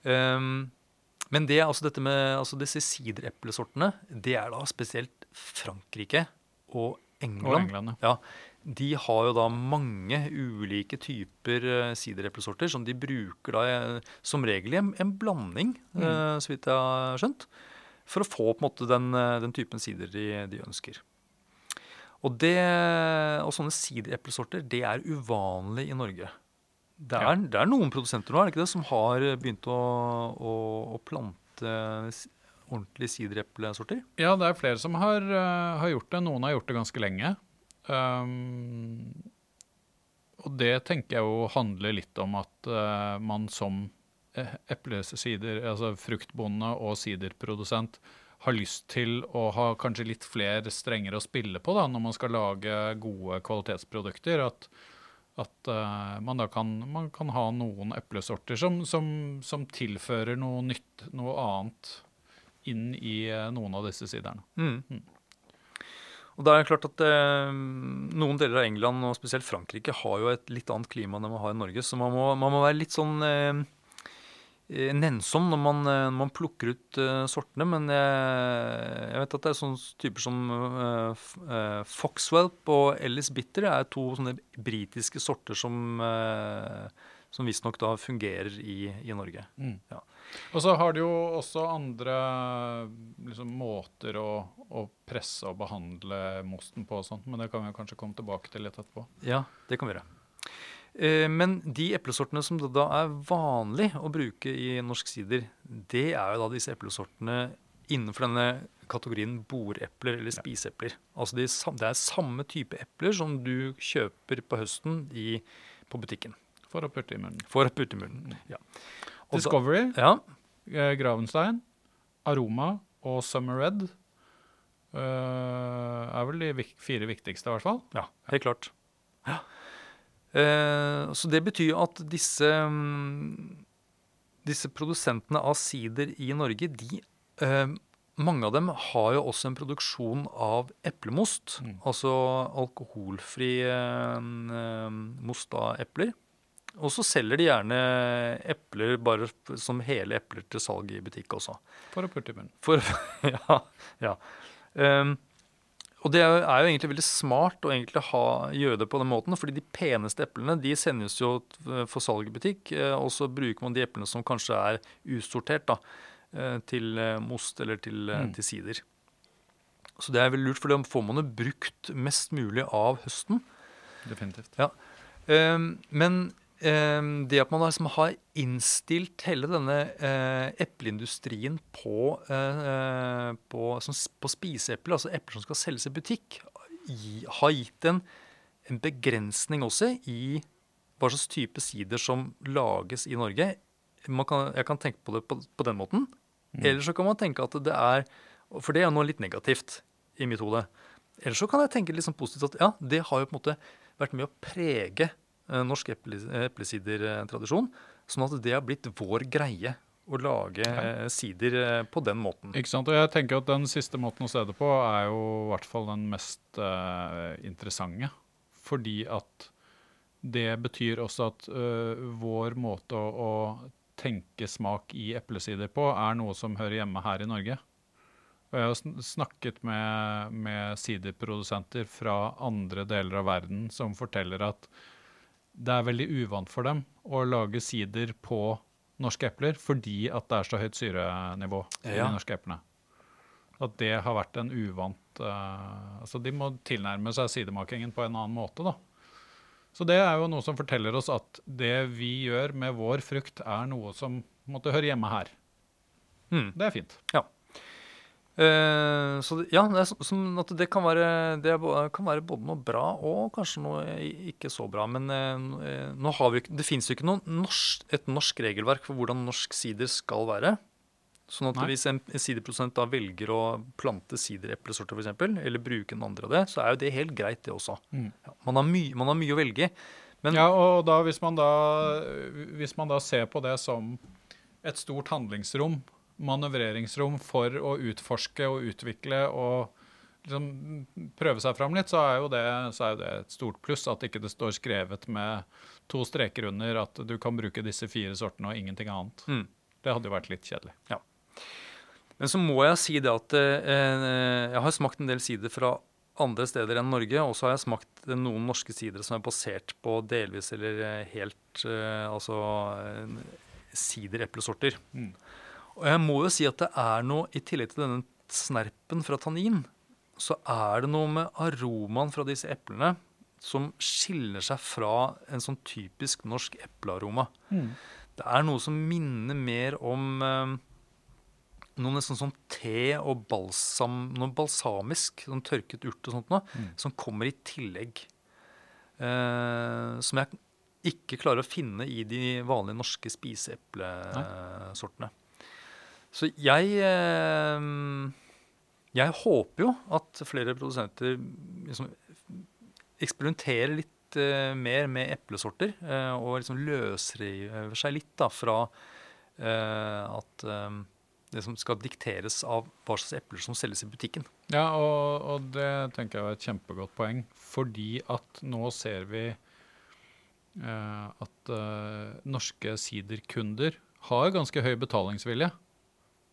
Um, men det, altså dette med altså disse sidereplesortene, det er da spesielt Frankrike og Og England. ja. Ja, de har jo da mange ulike typer eh, sidereplesorter som de bruker da eh, som regel i en, en blanding, Mm. uh, så vidt jeg har skjønt, for å få på en måte den, den typen sider de, de ønsker. Og, det, og sånne sidereplesorter, det er uvanlig i Norge. Det er, Ja. det er noen produsenter nå er det ikke det, som har begynt å, å, å plante ordentlige sidereplesorter. Ja, det er flere som har, eh, har gjort det. Noen har gjort det ganske lenge. Um, og det tenker jeg jo handler litt om at uh, man som eh, eplesider, altså fruktbonde og siderprodusent, har lyst til å ha kanskje litt flere strenger å spille på da, når man skal lage gode kvalitetsprodukter. At, at uh, man da kan, man kan ha noen eplesorter som, som, som tilfører noe nytt, noe annet inn i eh, noen av disse siderne. Mm. Mm. Og da er det klart at eh, Noen deler av England og spesielt Frankrike har jo et litt annet klima enn man har i Norge. Så man må, man må være litt sånn eh, nennsom når man, eh, når man plukker ut uh, sortene. Men jeg, jeg vet at det er sånne typer som uh, uh, eh, Foxwelp og Ellis Bitter er to sånne britiske sorter som, uh, som visstnok da fungerer i, i Norge. Ja. Og så har du jo også andre liksom, måter å, å presse og behandle mosten på og sånt, men det kan vi kanskje komme tilbake til litt etterpå. Ja, det kan vi gjøre. Eh, Men de eplesortene som det da er vanlig å bruke i norsk sider, det er jo da disse eplesortene innenfor denne kategorien borepler eller spiseepler. Altså de, det er samme type epler som du kjøper på høsten i, på butikken For å putte i munnen. for å putte i munnen. Ja. Og da- Discovery, ja, eh, Gravenstein, Aroma og Summer Red uh, er vel de fire viktigste, i hvert fall. Ja, helt klart. Ja. Eh, så det betyr at disse, mm, disse produsentene av sider i Norge, de, eh, mange av dem har jo også en produksjon av eplemost. Mm. Altså alkoholfri eh, most av epler. Og så selger de gjerne epler bare som hele epler til salg i butikk også. For å putte i munnen. For, ja, ja. Ehm, og det er jo, egentlig veldig smart å egentlig ha, gjøre det på den måten, fordi de peneste eplene de sendes jo for salg i butikk, eh, og så bruker man de eplene som kanskje er usortert da, eh, til eh, most eller til, Mm. til sider. Så det er veldig lurt, for da får man jo brukt mest mulig av høsten. Definitivt. Ja. men ehm, det at man liksom har innstilt hele denne eh, epleindustrien på, eh, eh, på, på spiseepler, altså epler som skal selges i butikk, har gitt en, en begrensning også i hva slags type sider som lages i Norge. Man kan, jeg kan tenke på det på, på den måten. Mm. Eller så kan man tenke at det er For det er noe litt negativt i mitt hode. Eller så kan jeg tenke litt sånn positivt at ja, det har jo på en måte vært med å prege norsk eple, eplesidertradisjon. Sånn at det har blitt vår greie å lage ja. sider eh, på den måten. Ikke sant? Og jeg tenker at den siste måten å se det på er jo i hvert fall den mest uh, interessante. Fordi at det betyr også at uh, vår måte å, å tenke smak i eplesider på er noe som hører hjemme her i Norge. Og jeg har snakket med, med siderprodusenter fra andre deler av verden som forteller at det er veldig uvant for dem å lage sider på norske epler fordi at det er så høyt syrenivå i de norske eplene. At det har vært en uvant uh, Altså de må tilnærme seg sidemakingen på en annen måte, da. Så det er jo noe som forteller oss at det vi gjør med vår frukt, er noe som måtte høre hjemme her. Mm. Det er fint. Eh, så ja, det, er det kan være, det kan være både noe bra og kanskje noe ikke så bra. Men eh, nå har vi, det fins jo ikke norsk, et norsk regelverk for hvordan norsk sider skal være. Sånn at Nei. hvis en siderprodusent da velger å plante sidereplesorter f.eks., eller bruke en andre av det, så er jo det helt greit, det også. Mm. Ja, man, har man har mye å velge. Men Ja, og da, hvis, man da, hvis man da ser på det som et stort handlingsrom, manøvreringsrom for å utforske og utvikle og liksom prøve seg fram litt, så er, jo det, så er jo det et stort pluss at ikke det står skrevet med to streker under at du kan bruke disse fire sortene og ingenting annet. Mm. Det hadde jo vært litt kjedelig. Men så må jeg si det at eh, jeg har smakt en del sider fra andre steder enn Norge, og så har jeg smakt noen norske sider som er basert på delvis eller eh, helt eh, altså eh, sidereplesorter. Mm. Og jeg må jo si at det er noe, i tillegg til denne snerpen fra tannin, så er det noe med aromaen fra disse eplene som skiller seg fra en sånn typisk norsk eplearoma. Det er noe som minner mer om eh, noe nesten sånn te og balsam, noe balsamisk, sånn tørket urt og sånt noe, Mm. som kommer i tillegg. Eh, som jeg ikke klarer å finne i de vanlige norske spiseeplesortene. Så jeg eh, Jeg håper jo at flere produsenter liksom eksperimenterer litt eh, mer med eplesorter, eh, og liksom løsriver seg litt da fra at det som skal dikteres av hva slags epler som selges i butikken. Ja, og, og det tenker jeg er et kjempegodt poeng. Fordi at nå ser vi eh, at eh, norske siderkunder har ganske høy betalingsvilje.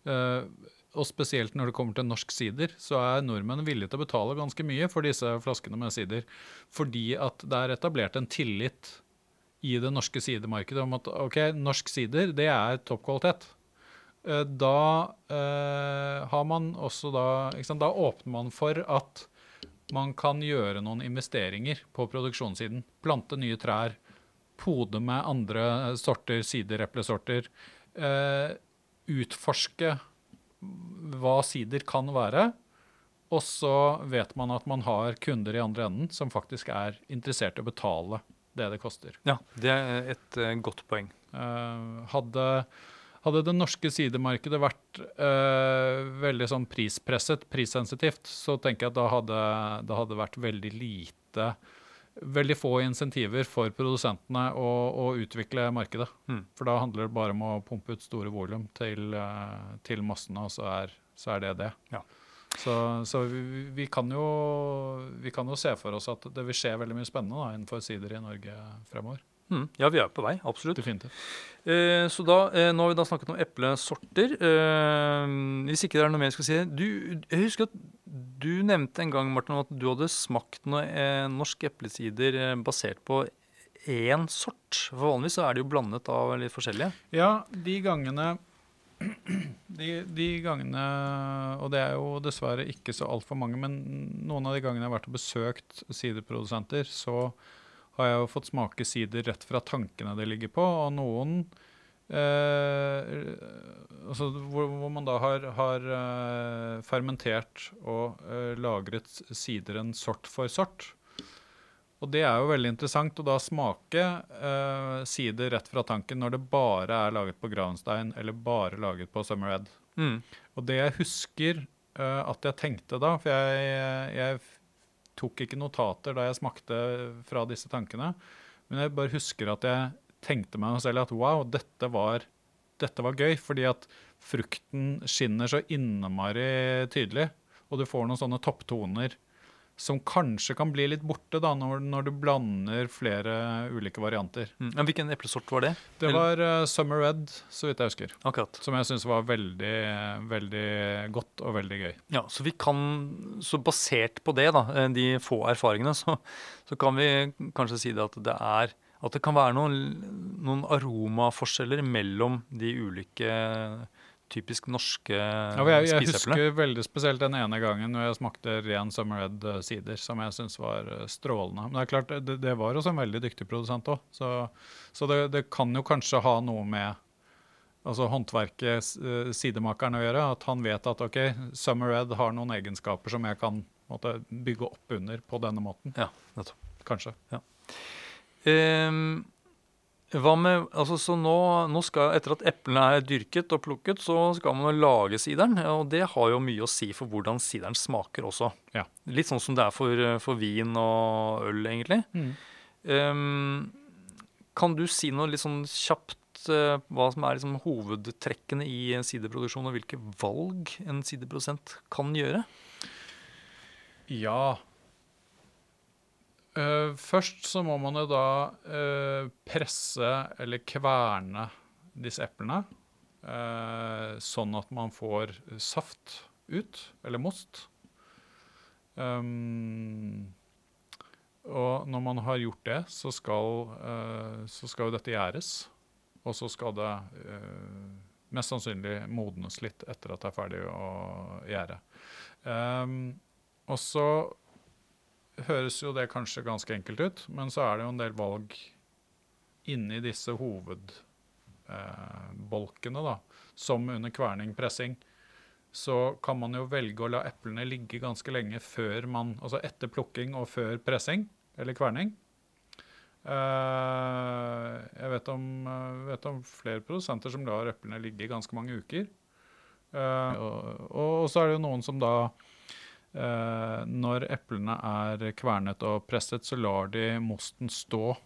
Eh, og spesielt når det kommer til norsk sider, så er nordmenn villige til å betale ganske mye for disse flaskene med sider. Fordi at det er etablert en tillit i det norske sidemarkedet om at ok, norsk sider, det er topp kvalitet. Eh, Da eh, har man også da sant, Da åpner man for at man kan gjøre noen investeringer på produksjonssiden. Plante nye trær, pode med andre sorter, sidereplesorter. Eh, utforske hva sider kan være. Og så vet man at man har kunder i andre enden som faktisk er interessert i å betale det det koster. Ja, Det er et uh, godt poeng. Uh, hadde, hadde det norske sidemarkedet vært uh, veldig sånn prispresset, prissensitivt, så tenker jeg at da hadde det hadde vært veldig lite Veldig få insentiver for produsentene å, å utvikle markedet. Mm. For da handler det bare om å pumpe ut store volum til, eh, til massene, og så er, så er det det. Ja. Så, så vi, vi, kan jo, vi kan jo se for oss at det vil skje veldig mye spennende da, innenfor sider i Norge fremover. Mm. Ja, vi er på vei. Absolutt. Definitivt. Eh, så da, eh, Nå har vi da snakket om eplesorter. Eh, hvis ikke det er noe mer jeg skal si du, Jeg husker at du nevnte en gang Martin, at du hadde smakt noe eh, norsk eplesider eh, basert på én sort. For Vanligvis så er det jo blandet av litt forskjellige. Ja, de gangene de, de gangene Og det er jo dessverre ikke så altfor mange, men noen av de gangene jeg har vært og besøkt siderprodusenter, så har jeg jo fått smake sider rett fra tankene det ligger på, og noen eh, altså hvor, hvor man da har, har eh, fermentert og eh, lagret sideren sort for sort. Og det er jo veldig interessant å da smake eh, sider rett fra tanken når det bare er laget på Gravenstein eller bare laget på Summer Red. Mm. Og det jeg husker eh, at jeg tenkte da, for jeg, jeg f- tok ikke notater da jeg smakte fra disse tankene, men jeg bare husker at jeg tenkte meg selv at wow, dette var, dette var gøy, fordi at frukten skinner så innmari tydelig, og du får noen sånne topptoner som kanskje kan bli litt borte da, når, når du blander flere ulike varianter. Mm. Men hvilken eplesort var det? Det var uh, Summer Red, så vidt jeg husker. Akkurat. Som jeg syns var veldig, veldig godt og veldig gøy. Ja, Så vi kan, så basert på det, da, eh, de få erfaringene, så, så kan vi kanskje si det at det er at det kan være noen, noen aromaforskjeller mellom de ulike typisk norske Ja, jeg, jeg husker veldig spesielt den ene gangen når jeg smakte ren Summer Red eh, sider, som jeg syntes var eh, strålende. Men det er klart, det, det var også en veldig dyktig produsent òg, så, så det, det kan jo kanskje ha noe med altså håndverket, eh, sidemakeren, å gjøre. At han vet at ok, Summer Red har noen egenskaper som jeg kan måtte, bygge opp under på denne måten. Ja, nettopp. Kanskje. Ehm, hva med, altså så nå, nå skal, Etter at eplene er dyrket og plukket, så skal man jo lage sideren. Og det har jo mye å si for hvordan sideren smaker også. Ja. Litt sånn som det er for, for vin og øl, egentlig. Ehm, kan du si noe litt sånn kjapt uh, hva som er liksom hovedtrekkene i en siderproduksjon, og hvilke valg en siderprodusent kan gjøre? Ja. Eh, først så må man jo da eh, presse eller kverne disse eplene. eh, sånn at man får saft ut, eller most. Um, og når man har gjort det, så skal, så skal jo dette gjæres. Og så skal det mest sannsynlig modnes litt etter at det er ferdig å gjære. Um, og så høres jo det kanskje ganske enkelt ut, men så er det jo en del valg inni disse hovedbolkene, da, som under kverning, pressing. Så kan man jo velge å la eplene ligge ganske lenge før man Altså etter plukking og før pressing, eller kverning. Eh, jeg vet om, eh, vet om flere produsenter som lar eplene ligge i ganske mange uker. Eh, og, og så er det jo noen som da Eh, når eplene er kvernet og presset, så lar de mosten stå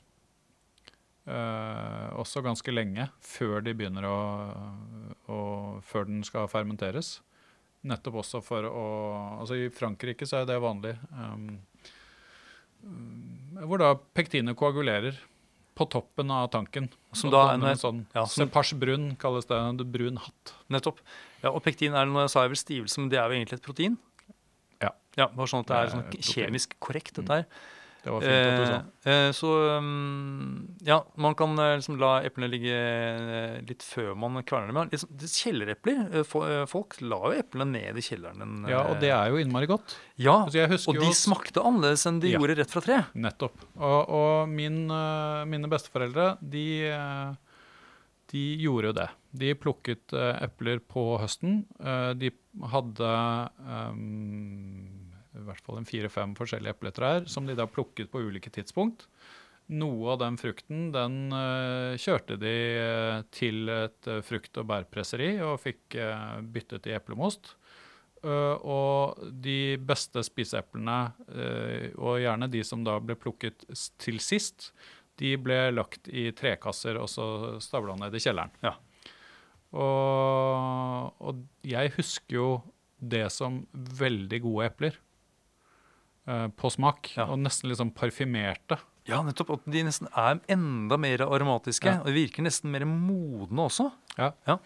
eh, også ganske lenge før de begynner å, å Før den skal fermenteres. Nettopp også for å Altså i Frankrike så er det vanlig. Um, hvor da pektinet koagulerer på toppen av tanken. Som da en, en sånn ja, som- brun kalles det. En brun hatt. Nettopp. Ja, og pektin er noe jeg sa jeg vel stivelse, men det er jo egentlig et protein. Ja. Ja, Bare sånn at det er sånn kjemisk korrekt, dette her. Det var fint at du sa. Eh, eh, så um, ja, man kan eh, liksom la eplene ligge litt før man kverner dem. Liksom, kjellerepler. fo- Folk la jo eplene ned i kjelleren. en, Ja, og det er jo innmari godt. Ja, Altså, og de smakte annerledes enn de Ja. gjorde rett fra tre. Nettopp. Og, og min, mine besteforeldre, de, de gjorde jo det. De plukket eh, epler på høsten. Eh, de hadde um, i hvert fall en fire-fem forskjellige epletrær som de da plukket på ulike tidspunkt. Noe av den frukten den eh, kjørte de til et frukt- og bærpresseri og fikk byttet i eplemost. Og de beste spiseeplene, og gjerne de som da ble plukket til sist, de ble lagt i trekasser og så stavla ned i kjelleren. Ja. Og, og jeg husker jo det som veldig gode epler Eh, på smak, Ja. og nesten litt sånn parfymerte. Ja, nettopp. At de nesten er enda mer aromatiske. Ja. Og de virker nesten mer modne også. Ja.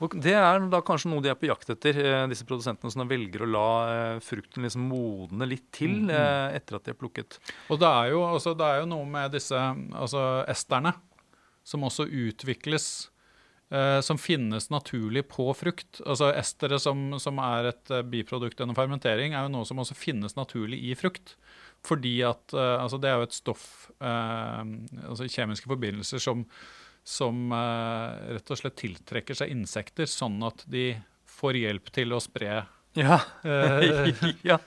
Og det er da kanskje noe de er på jakt etter, eh, disse produsentene som velger å la eh, frukten liksom modne litt til Mm, -hmm. etter at de er plukket. Og det er jo, altså, det er jo noe med disse altså, esterne som også utvikles, som finnes naturlig på frukt. Altså Estere som, som er et eh, biprodukt under fermentering, er jo noe som også finnes naturlig i frukt. Fordi at eh, altså Det er jo et stoff, eh, altså kjemiske forbindelser, som, som eh, rett og slett tiltrekker seg insekter, sånn at de får hjelp til å spre, Ja. eh, ja.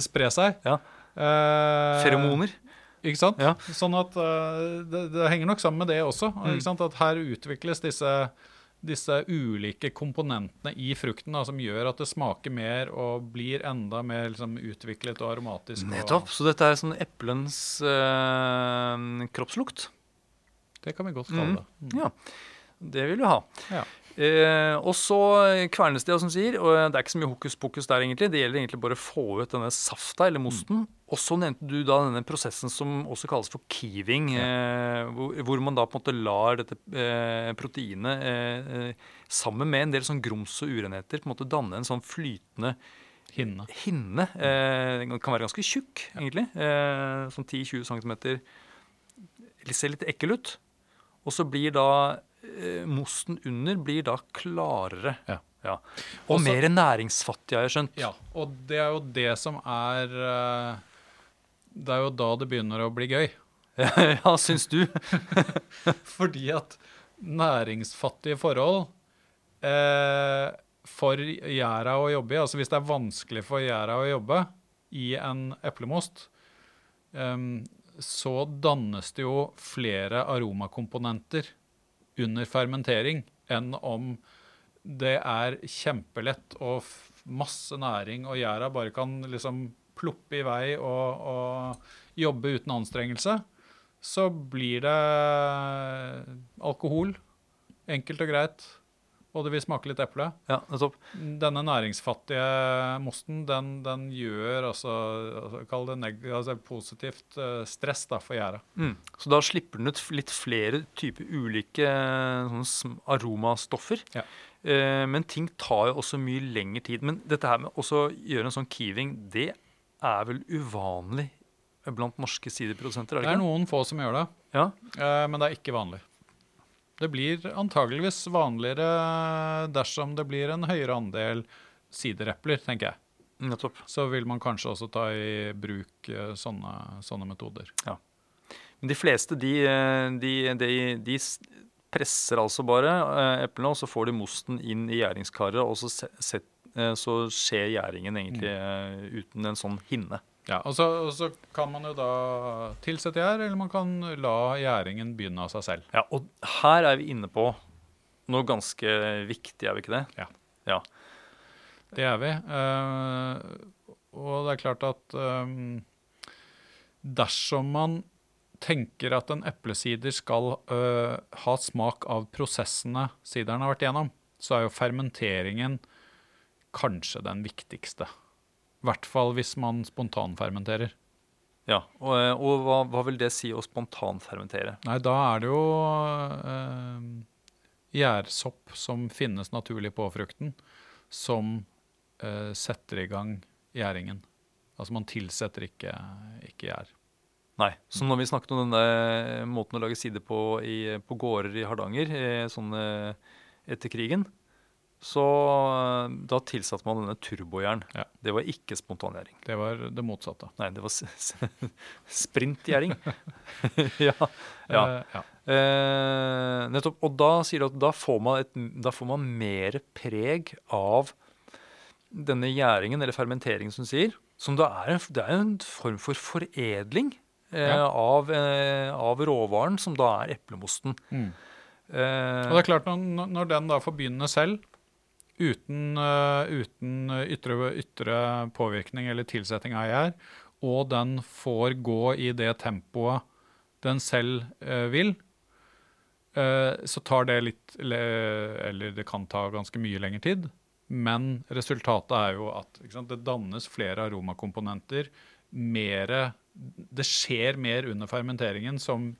spre seg. Ja. Eh, Feromoner. ikke sant? Ja. Sånn at uh, det, det henger nok sammen med det også. Mm. At her utvikles disse, disse ulike komponentene i frukten da, som gjør at det smaker mer og blir enda mer liksom, utviklet og aromatisk. Nettopp. Så dette er sånn eplens øh, kroppslukt. Det kan vi godt kalle det. Mm. Ja. Det vil vi ha. Ja. Eh, og så kvernes det, som sier, og det er ikke så mye hokus pokus der, egentlig. Det gjelder egentlig bare å få ut denne safta, eller mosten. Og så nevnte du da denne prosessen som også kalles for keeving, eh, hvor, hvor man da på en måte lar dette eh, proteinet eh, eh, sammen med en del sånn grums og urenheter på en måte danne en sånn flytende Hinne. hinne. Eh, den kan være ganske tjukk, egentlig. Eh, sånn 10-20 cm. Ser litt ekkel ut. Og så blir da mosten under blir da klarere. Ja. ja. Og Også- mer næringsfattig, har jeg skjønt. Ja, og det er jo det som er eh, Det er jo da det begynner å bli gøy. ja, syns du? Fordi at næringsfattige forhold eh, for gjæra å jobbe i, altså hvis det er vanskelig for gjæra å jobbe i en eplemost, eh, så dannes det jo flere aromakomponenter under fermentering enn om det er kjempelett og masse næring, og gjæra bare kan liksom ploppe i vei og, og jobbe uten anstrengelse så blir det alkohol. Enkelt og greit. Og det vil smake litt eple. Ja. Denne næringsfattige mosten, den, den gjør altså, altså Kall det altså positivt eh, stress da, for gjæra. Mm. Så da slipper den ut litt flere typer ulike sånne aromastoffer. Ja. Eh, men ting tar jo også mye lengre tid. Men dette her med å gjøre en sånn keeving, det er vel uvanlig blant norske siderprodusenter? er Det det er noen få som gjør det, Ja, eh, men det er ikke vanlig. Det blir antageligvis vanligere dersom det blir en høyere andel siderepler, tenker jeg. nettopp. Så vil man kanskje også ta i bruk eh, sånne, sånne metoder. Men de fleste, de, de, de, de presser altså bare eh, eplene, og så får de mosten inn i gjæringskaret, og så, set, eh, så skjer gjæringen egentlig mm. uten en sånn hinne. Ja, og så, og så kan man jo da tilsette gjær, eller man kan la gjæringen begynne av seg selv. Ja, og her er vi inne på noe ganske viktig, er vi ikke det? Ja. Ja. Det er vi. Uh, og det er klart at um, dersom man tenker at en eplesider skal uh, ha smak av prosessene sideren har vært igjennom, så er jo fermenteringen kanskje den viktigste. I hvert fall hvis man spontanfermenterer. ja. Og, eh, og hva, hva vil det si å spontanfermentere? Nei, da er det jo eh, gjærsopp som finnes naturlig på frukten, som eh, setter i gang gjæringen. Altså man tilsetter ikke, ikke gjær. Nei. Så når vi snakket om denne måten å lage sider på i, på gårder i Hardanger eh, sånn eh, etter krigen, så eh, da tilsatte man denne turbojern. Ja. Det var ikke spontangjæring. Det var det motsatte. Nei, det var sprintgjæring. ja. ja. Uh, ja. Eh, nettopp. Og da sier du at da får man, et, da får man mer preg av denne gjæringen, eller fermenteringen, som du sier. Som da er en, det er en form for foredling eh, Ja. av, av råvaren, som da er eplemosten. Mm. Eh, Og det er klart, når, når den da får begynne selv, uten, eh, uten ytre, ytre påvirkning eller tilsetting av gjær, og den får gå i det tempoet den selv eh, vil, eh, så tar det litt Eller det kan ta ganske mye lengre tid. Men resultatet er jo at sant, det dannes flere aromakomponenter. Mere, det skjer mer under fermenteringen som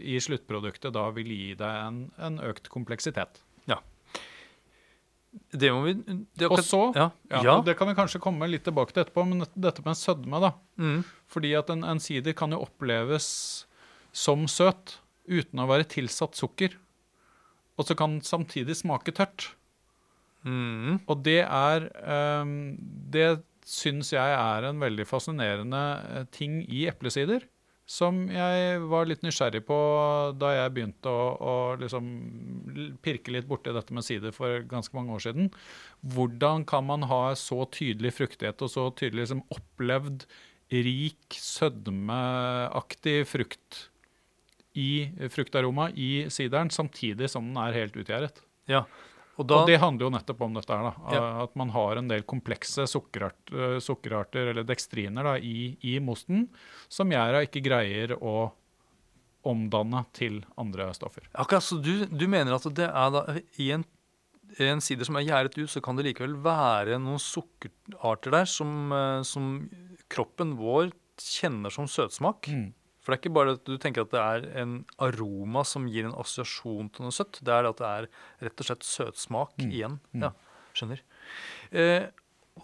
i sluttproduktet da vil gi deg en, en økt kompleksitet. Det må vi det Og så, ja. ja, ja. det kan vi kanskje komme litt tilbake til etterpå, men dette- dette med sødme, da. Mm. Fordi at en, en sider kan jo oppleves som søt uten å være tilsatt sukker. Og så kan den samtidig smake tørt. Mm. Og det er um, Det syns jeg er en veldig fascinerende eh, ting i eplesider. Som jeg var litt nysgjerrig på da jeg begynte å, å liksom pirke litt borti dette med sider for ganske mange år siden. Hvordan kan man ha så tydelig fruktighet og så tydelig liksom opplevd rik, sødmeaktig frukt i fruktaroma i sideren, samtidig som den er helt utgjæret? ja. Og da Og det handler jo nettopp om dette her, da. Ja. At man har en del komplekse sukkerart, øh, sukkerarter, eller dekstriner, da, i, i mosten som gjæra ikke greier å omdanne til andre stoffer. Akkurat, så du, du mener at det er da i en, en sider som er gjæret ut, så kan det likevel være noen sukkerarter der som, eh, som kroppen vår kjenner som søtsmak? For det er ikke bare at du tenker at det er en aroma som gir en assosiasjon til noe søtt. Det er at det er rett og slett søtsmak igjen. Ja, skjønner. Eh,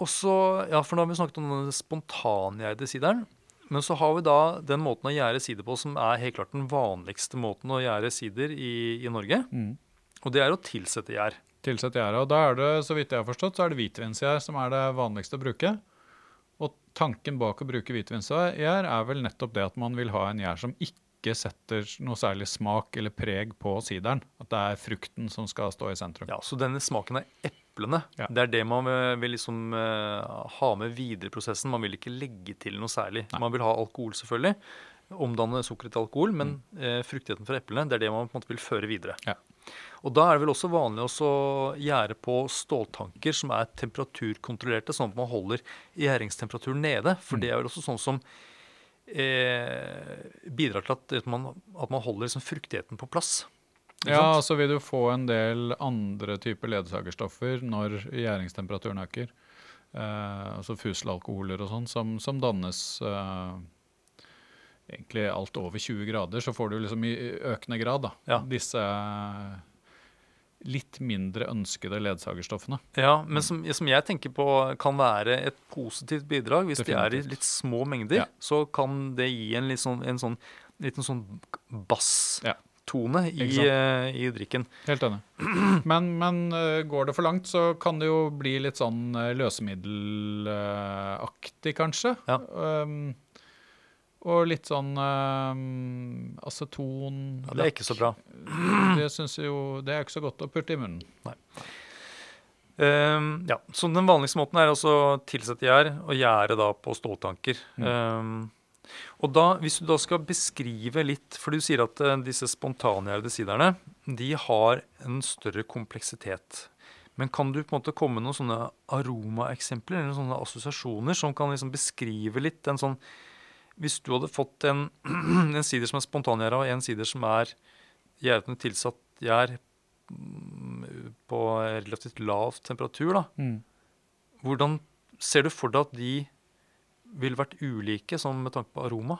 og så, ja, for nå har vi snakket om den spontangjærede sideren. Men så har vi da den måten å gjære sider på som er helt klart den vanligste måten å gjære sider i, i Norge. Og det er å tilsette gjær. Tilsette gjær. Og da er det, så vidt jeg har forstått, så er det hvitvinsgjær som er det vanligste å bruke. Tanken bak å bruke hvitvinsgjær er vel nettopp det at man vil ha en gjær som ikke setter noe særlig smak eller preg på sideren. At det er frukten som skal stå i sentrum. Ja, Så denne smaken er eplene, Ja. det er det man vil vil liksom eh, ha med videre i prosessen. Man vil ikke legge til noe særlig. Nei. Man vil ha alkohol, selvfølgelig. Omdanne sukkeret til alkohol, men Mm. eh, fruktigheten fra eplene det er det man på en måte vil føre videre. Ja. Og da er det vel også vanlig å gjære på ståltanker som er temperaturkontrollerte, sånn at man holder gjæringstemperaturen nede. For Mm. det er vel også sånn som eh, bidrar til at man, at man holder liksom fruktigheten på plass. Ja, så vil du få en del andre typer ledsagerstoffer når gjæringstemperaturen øker. Eh, altså fuselalkoholer og sånn, som, som dannes eh, egentlig alt over 20 grader. Så får du liksom i økende grad da, Ja. disse litt mindre ønskede ledsagerstoffene. Ja, men som, som jeg tenker på kan være et positivt bidrag. Hvis de er i litt små mengder, Ja. så kan det gi en, litt sånn, en sånn, liten sånn basstone Ja. i, eh, i drikken. Helt enig. Men, men eh, går det for langt, så kan det jo bli litt sånn eh, løsemiddelaktig, kanskje. Ja. Um, og litt sånn um, aceton Ja, det er ikke så bra. Det syns jo Det er ikke så godt å putte i munnen. Ehm, ja, så Den vanligste måten er altså å tilsette gjær og gjære da på ståltanker. Mm. Um, og da, Hvis du da skal beskrive litt For du sier at eh, disse spontangjærede siderne de har en større kompleksitet. Men kan du på en måte komme med noen sånne aromaeksempler eller noen sånne assosiasjoner som kan liksom beskrive litt en sånn Hvis du hadde fått en, en sider som er spontangjæra, og en sider som er gjæret med tilsatt gjær mm, på relativt lav temperatur, da. Hvordan ser du for deg at de ville vært ulike sånn med tanke på aroma?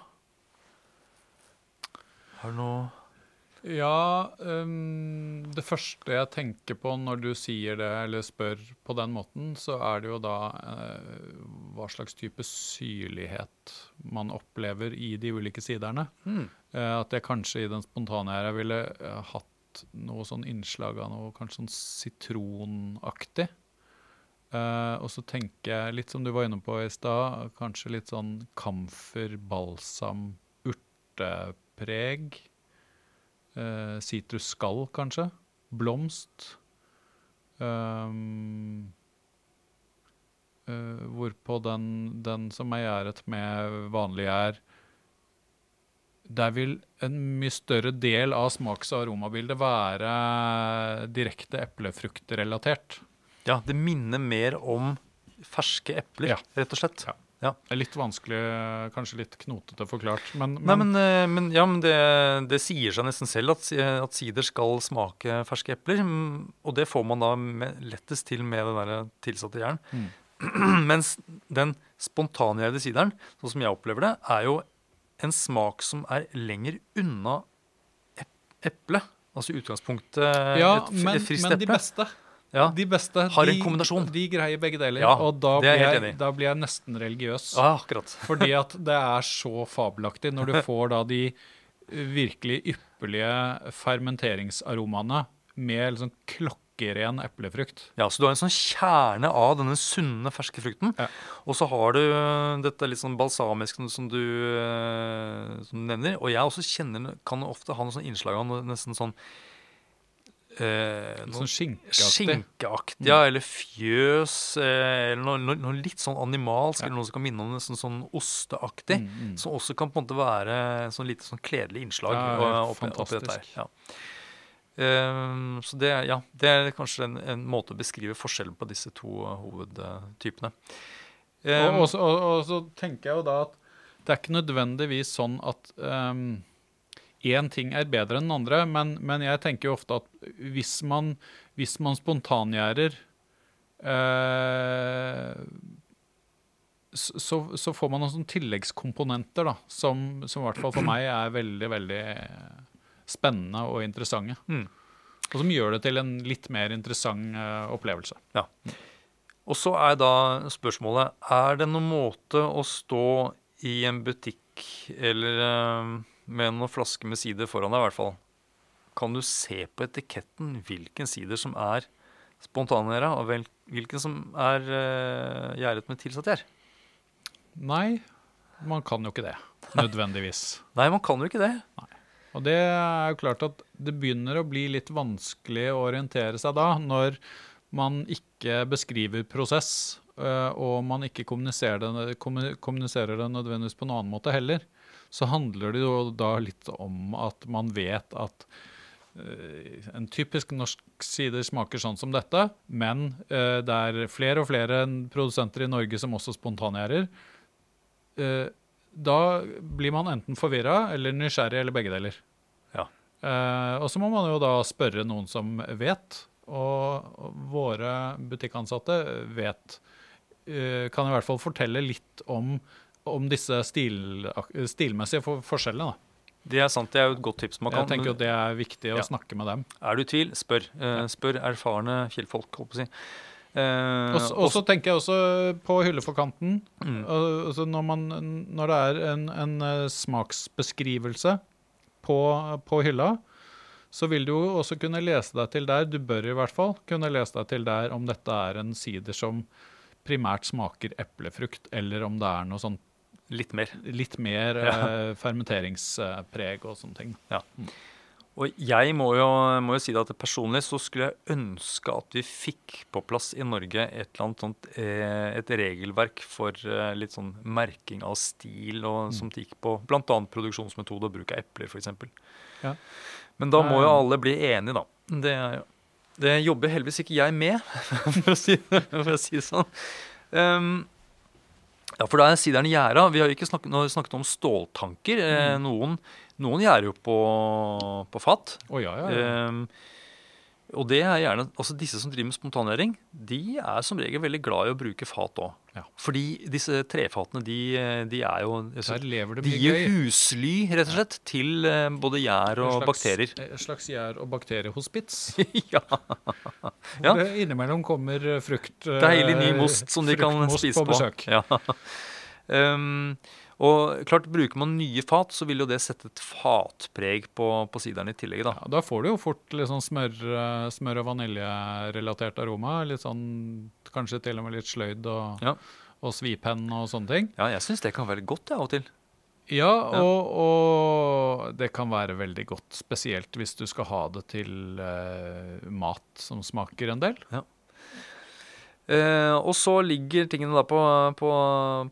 Har du noe Ja, um, det første jeg tenker på når du sier det eller spør på den måten, så er det jo da uh, hva slags type syrlighet man opplever i de ulike siderne. Mm. Uh, at jeg kanskje i den spontane her jeg ville uh, hatt noe sånn innslag av noe kanskje sånn sitronaktig. Og så tenker jeg, litt som du var inne på i stad, kanskje litt sånn kamfer, balsam, urtepreg. Eh, Sitrusskall, kanskje. Blomst. Um, uh, hvorpå den, den som er gjæret med vanlig gjær Der vil en mye større del av smaks- og aromabildet være direkte eplefruktrelatert. Ja, det minner mer om ferske epler, Ja. rett og slett. Ja. Ja. Det er litt vanskelig, kanskje litt knotete forklart, men, Nei, men, eh, men, ja, men det, det sier seg nesten selv at, at sider skal smake ferske epler. mm, Og det får man da med, lettest til med det der tilsatte jern. Mm. Mens den spontangjærede sideren, sånn som jeg opplever det, er jo en smak som er lenger unna ep eplet. Altså i utgangspunktet ja, et, et men, eple. Ja, men de beste, Ja. de beste Har en de, kombinasjon. De greier begge deler. Ja, og da blir, jeg jeg, da blir jeg nesten religiøs. ja, akkurat. Fordi at det er så fabelaktig når du får da de virkelig ypperlige fermenteringsaromaene med liksom klokkeren eplefrukt. Ja, Så du har en sånn kjerne av denne sunne, ferske frukten. Ja. Og så har du øh, dette litt sånn balsamiske som du, øh, som du nevner. Og jeg også kjenner, kan ofte ha noe sånn innslag av nesten sånn eh, noe sånn skinkeaktig. Skinkeaktig, ja. Eller fjøs. Eh, eller noe, noe, noe litt sånn animalsk, Ja. eller noe som kan minne om det, sånn osteaktig. Mm, mm. Som også kan på en måte være sånn lite sånn kledelig innslag Ja, og- fantastisk. Opp, fantastisk. Ja. Ehm, så det, ja, det er kanskje en, en måte å beskrive forskjellen på disse to uh, hovedtypene. Ehm, og, og, og, og så tenker jeg jo da at det er ikke nødvendigvis sånn at én ting er bedre enn den andre, men, men jeg tenker jo ofte at hvis man, hvis man spontangjærer eh, så, så- får man noen tilleggskomponenter da, som, som i hvert fall for meg er veldig, veldig spennende og interessante. Mm. Og som gjør det til en litt mer interessant eh, opplevelse. Og så er da spørsmålet Er det noen måte å stå i en butikk eller eh, med noen flasker med sider foran deg, i hvert fall. Kan du se på etiketten hvilken sider som er spontangjæra, og hvilken som er uh, gjæret med tilsatt gjær? Nei, man kan jo ikke det. Nødvendigvis. Nei, man kan jo ikke det. Og det er jo klart at det begynner å bli litt vanskelig å orientere seg da, når man ikke beskriver prosess, øh, og man ikke kommuniserer det, kommuniserer det nødvendigvis på en annen måte heller. Så handler det jo da litt om at man vet at øh, en typisk norsk sider smaker sånn som dette, men øh, det er flere og flere produsenter i Norge som også spontangjærer. Eh, da blir man enten forvirra eller nysgjerrig, eller begge deler. Ja. Eh, og så må man jo da spørre noen som vet, og våre butikkansatte vet. eh, kan i hvert fall fortelle litt om, om disse stil, stilmessige for, forskjellene. Da. Det er sant, det er jo et godt tips. Man kan, Jeg tenker jo det er viktig å Ja. snakke med dem. Er du i tvil, spør. Uh, spør erfarne fjellfolk, holdt på å si. Uh, Og så- Og tenker jeg også på hylle for kanten. Mm. Altså når, man, når det er en, en eh, smaksbeskrivelse på, på hylla, så vil du jo også kunne lese deg til der, du bør i hvert fall kunne lese deg til der om dette er en sider som primært smaker eplefrukt, eller om det er noe sånn litt mer. litt mer Ja. eh, fermenteringspreg og sånne ting. Og jeg må jo, må jo si det at personlig så skulle jeg ønske at vi fikk på plass i Norge et eller annet sånt, eh, et regelverk for eh, litt sånn merking av stil, og, som gikk på bl.a. produksjonsmetode og bruk av epler, f.eks. Ja. Men da må jo Eh. alle bli enige, da. Det, det jobber heldigvis ikke jeg med, for å si, for å si det sånn. Um, ja, for da er sideren gjæra. Vi har ikke snakket, snakket om ståltanker. Mm. noen, noen gjærer jo på, på fat. Oh, ja, ja, ja. Ehm, og det er gjerne, altså Disse som driver med spontangjøring, de er som regel veldig glad i å bruke fat òg. Ja. Fordi disse trefatene de, de er jo altså, Der lever det De gir gøy. husly, rett og slett, til eh, både gjær og En slags- bakterier. Et slags gjær- og bakteriehospits. ja. Ja. Hvor det innimellom kommer eh, frukt eh, Deilig ny most som de kan spise på på. besøk. Ja. Ehm, og klart, Bruker man nye fat, så vil jo det sette et fatpreg på, på sideren i tillegg. da. Ja, da får du jo fort litt sånn smør, eh, smør- og vaniljerelatert aroma. Litt sånn, Kanskje til og med litt sløyd og, Ja. og svipenn og sånne ting. Ja, Jeg syns det kan være godt av og til. Ja, og, og det kan være veldig godt, spesielt hvis du skal ha det til eh, mat som smaker en del. Eh, og så ligger tingene da på, på,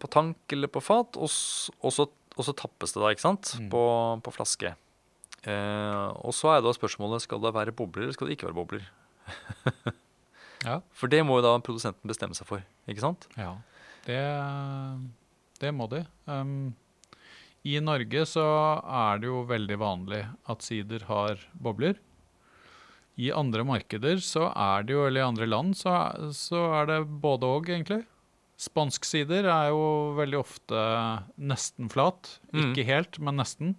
på tank eller på fat, og, og, så, og så tappes det da, ikke sant, Mm. på, på flaske. Eh, og så er da spørsmålet skal det være bobler eller skal det ikke være bobler. Ja. For det må jo da produsenten bestemme seg for. ikke sant? Ja, det, det må de. Um, I Norge så er det jo veldig vanlig at sider har bobler. I andre markeder så er det jo, eller i andre land så, så er det både og, egentlig. Spansk sider er jo veldig ofte nesten flat. Mm. Ikke helt, men nesten.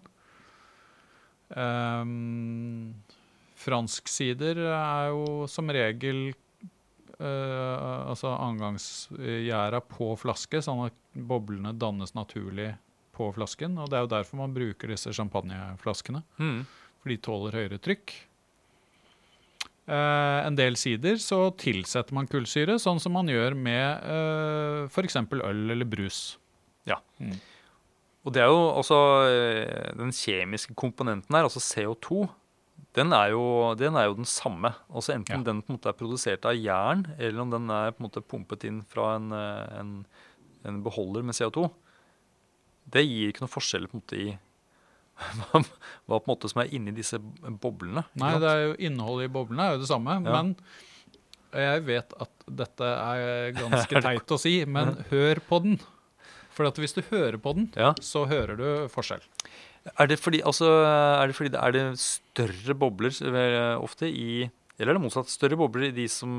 Um, fransk sider er jo som regel uh, altså angangsgjerda på flaske, sånn at boblene dannes naturlig på flasken. Og det er jo derfor man bruker disse champagneflaskene, Mm. for de tåler høyere trykk. Eh, en del sider så tilsetter man kullsyre, sånn som man gjør med uh, f.eks. øl eller brus. Og det er jo også eh, den kjemiske komponenten her, altså CO2, den er jo den, er jo den samme. Altså Enten Ja. den på en måte er produsert av jern, eller om den er på en måte pumpet inn fra en, eh, en, en beholder med CO2. Det gir ikke noe forskjell på en måte i hva, på en måte som er inni disse boblene. Nei, det er jo innholdet i boblene er jo det samme, Ja. men jeg vet at dette er ganske teit å si, men hør på den. For hvis du hører på den, Ja. så hører du forskjell. Er det fordi, altså, er det, fordi det er det større bobler eh, ofte i Eller er det motsatt? Større bobler i de som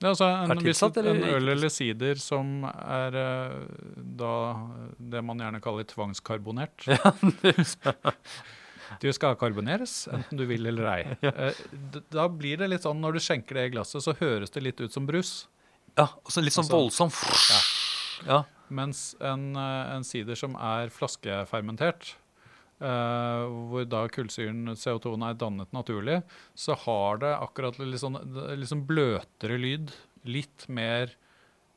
Ja, altså en, Er hvis tilsatt, eller en øl eller sider som er eh, da det man gjerne kaller tvangskarbonert Du skal karboneres, enten du vil eller ei. Eh, Da blir det litt sånn når du skjenker det i glasset, så høres det litt ut som brus. Ja, altså litt sånn Altså- voldsom Ja. Mens en, eh, en sider som er flaskefermentert, eh, hvor da kullsyren CO2-en, er dannet naturlig, så har det akkurat litt sånn, litt sånn bløtere lyd. Litt mer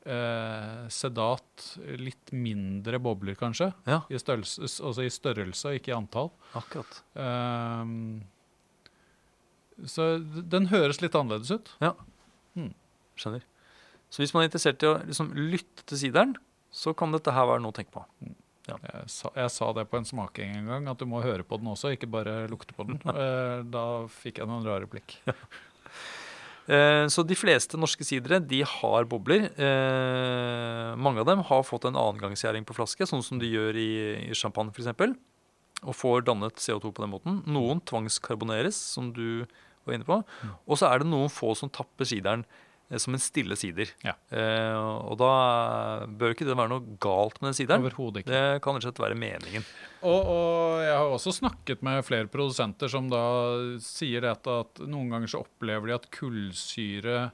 uh, sedat, litt mindre bobler kanskje. Ja. I størrelse, altså i størrelse ikke i antall. Akkurat. Uh, så den høres litt annerledes ut. Ja, Skjønner. Så hvis man er interessert i å liksom lytte til sideren, så kan dette her være noe å tenke på. Jeg sa, jeg sa det på en smaking en gang, at du må høre på den også, ikke bare lukte på den. Eh, da fikk jeg noen rare blikk. Eh, Så de fleste norske sidere de har bobler. Eh, mange av dem har fått en annengangsgjæring på flaske, sånn som de gjør i, i champagne f.eks. Og får dannet CO2 på den måten. Noen tvangskarboneres, som du var inne på. Og så er det noen få som tapper sideren som en stille sider. Ja. Eh, og da bør ikke det være noe galt med den sideren. Overhodet ikke. Det kan rett og slett være meningen. Og, og jeg har også snakket med flere produsenter som da sier dette at noen ganger så opplever de at kullsyre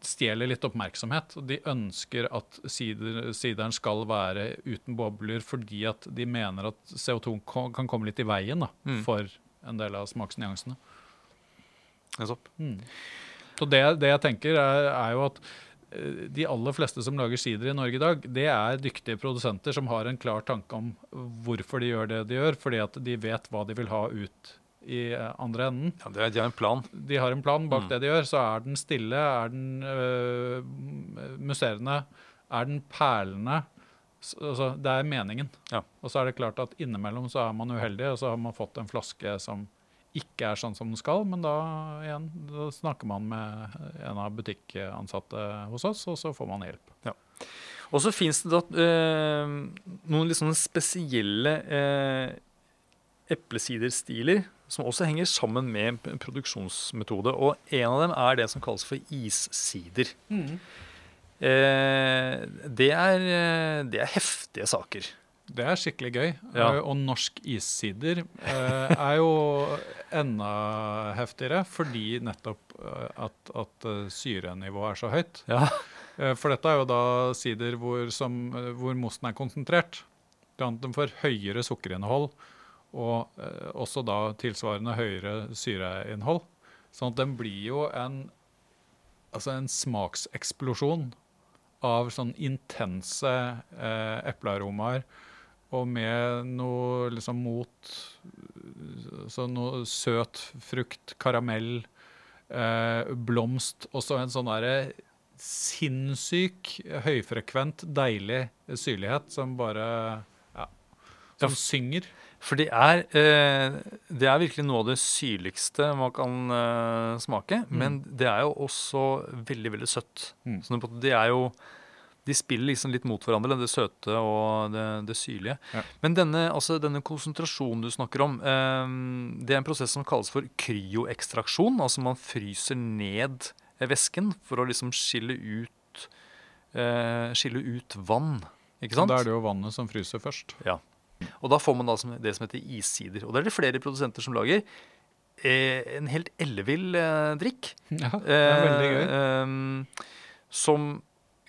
stjeler litt oppmerksomhet. De ønsker at sider, sideren skal være uten bobler fordi at de mener at CO2 kan komme litt i veien da, Mm. for en del av smaksnyansene. Nettopp. Så det, det jeg tenker er, er jo at eh, de aller fleste som lager sider i Norge i dag, det er dyktige produsenter som har en klar tanke om hvorfor de gjør det de gjør, fordi at de vet hva de vil ha ut i eh, andre enden. Ja, de har en plan. De har en plan bak Mm. det de gjør. Så er den stille, er den øh, musserende, er den perlende? Altså, det er meningen. Ja. Og så er det klart at innimellom så er man uheldig, og så har man fått en flaske som ikke er sånn som den skal, men da igjen, da snakker man med en av butikkansatte hos oss, og så får man hjelp. Og så fins det da eh, noen litt sånne spesielle eh, eplesiderstiler som også henger sammen med produksjonsmetode. Og en av dem er det som kalles for issider. Eh, det, er, eh, det er heftige saker. Det er skikkelig gøy. Ja. Eh, Og norsk issider eh, er jo enda heftigere fordi nettopp eh, at, at eh, syrenivået er så høyt. Ja. For dette er jo da sider hvor, som, hvor mosten er konsentrert. De får høyere sukkerinnhold og eh, også da tilsvarende høyere syreinnhold. Sånn at den blir jo en, altså en smakseksplosjon av sånn intense eh, eplearomaer. Og med noe liksom mot Så noe søt frukt, karamell, eh, blomst. Og så en sånn derre sinnssyk, høyfrekvent, deilig syrlighet som bare Ja. Som synger. For det er, eh, det er virkelig noe av det syrligste man kan eh, smake. Men det er jo også veldig, veldig søtt. Mm. Så det er jo De spiller liksom litt mot hverandre, det søte og det, det syrlige. Ja. Men denne, altså denne konsentrasjonen du snakker om, eh, det er en prosess som kalles for kryoekstraksjon. Altså man fryser ned væsken for å liksom skille ut, eh, skille ut vann. Ikke Og sant? da er det jo vannet som fryser først. Ja. Og da får man da det som heter issider. Og det er det flere produsenter som lager. Eh, en helt ellevill eh, drikk. Ja, det er veldig gøy. Eh,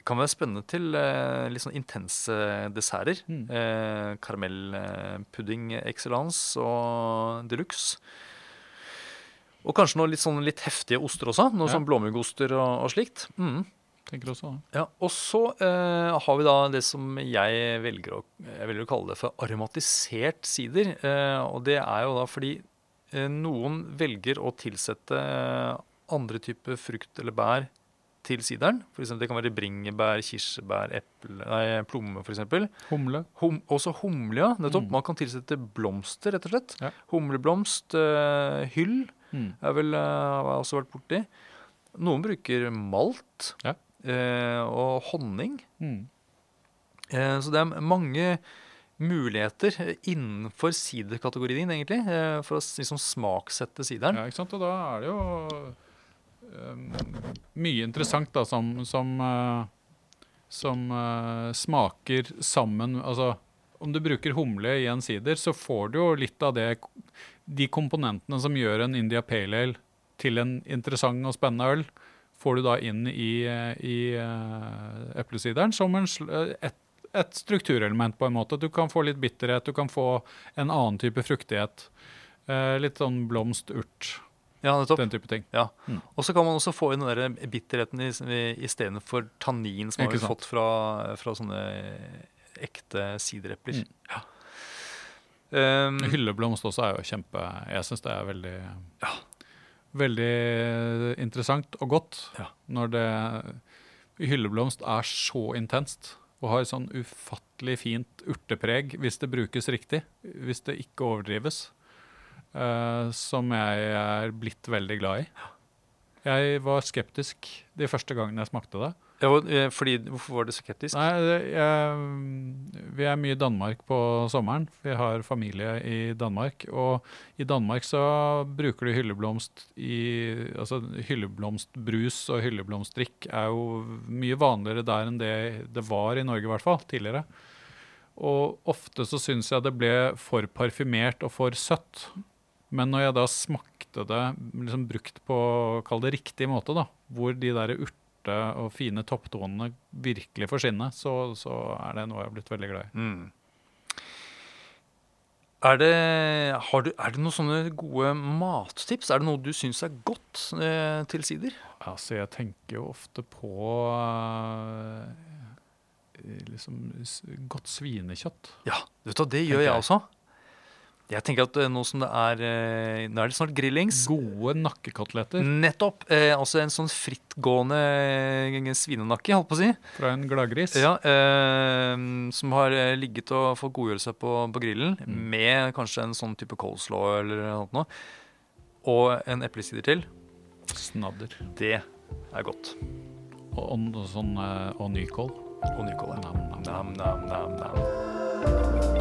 som kan være spennende til eh, litt sånn intense desserter. Mm. Eh, Karamellpudding excellence og de luxe. Og kanskje noe litt, sånn litt heftige oster også. Noe Ja. sånn blåmuggoster og, og slikt. Mm. Tenker også det. Ja, og så eh, har vi da det som jeg velger å, jeg velger å kalle det for aromatisert sider. Eh, og det er jo da fordi eh, noen velger å tilsette andre typer frukt eller bær til sideren. For eksempel, det kan være bringebær, kirsebær, eple, nei, plomme f.eks. Humle. Hum, også humle, ja. Nettopp. Mm. Man kan tilsette blomster, rett og slett. Ja. Humleblomst, uh, hyll Mm. er vel, uh, har jeg også vært borti. Noen bruker malt Ja. uh, og honning. Mm. Uh, så det er mange muligheter innenfor siderkategorien, egentlig, for å liksom smaksette sideren. Ja, ikke sant? Og da er det jo mye interessant da, som, som, eh, som eh, smaker sammen Altså, om du bruker humle i en sider, så får du jo litt av det De komponentene som gjør en India Pale Ale til en interessant og spennende øl, får du da inn i, eh, i eh, eplesideren som en, et, et strukturelement, på en måte. Du kan få litt bitterhet, du kan få en annen type fruktighet. Eh, litt sånn blomst, urt, Ja, nettopp. den type ting. Ja. Mm. Og så kan man også få inn den der bitterheten istedenfor tannin som man har fått fra, fra sånne ekte siderepler. Mm. Ja. Um, Hylleblomst også er jo kjempe Jeg syns det er veldig Ja. Veldig interessant og godt Ja. når det Hylleblomst er så intenst og har sånn ufattelig fint urtepreg hvis det brukes riktig. Hvis det ikke overdrives. Eh, som jeg er blitt veldig glad i. Jeg var skeptisk de første gangene jeg smakte det. ja, eh, fordi, hvorfor var du skeptisk? Nei, jeg, vi er mye i Danmark på sommeren. Vi har familie i Danmark. Og i Danmark så bruker du hylleblomst i Altså hylleblomstbrus og hylleblomstdrikk er jo mye vanligere der enn det det var i Norge, i hvert fall, tidligere. Og ofte så syns jeg det ble for parfymert og for søtt. Men når jeg da smakte det liksom brukt på kall det riktig måte, da, hvor de der urte og fine topptonene virkelig får skinne, så, så er det noe jeg har blitt veldig glad i. Mm. Er det, har du, er det noen sånne gode mattips? Er det noe du syns er godt eh, til sider? Altså, jeg tenker jo ofte på eh, liksom godt svinekjøtt. Ja, vet du, det gjør jeg jeg. også. Jeg tenker at eh, nå som det er eh, Nå er det snart grillings. Gode nakkekoteletter Nettopp. Eh, altså en sånn frittgående eh, svinenakke, holdt på å si. fra en gladgris. Ja, eh, som har ligget og fått godgjøre seg på, på grillen, Mm. med kanskje en sånn type coleslaw eller noe Og en eplesider til. Snadder. Det er godt. Og, og, sånn, og nykål. Og nykål, ja. nam, nam. Nam, nam, nam, nam.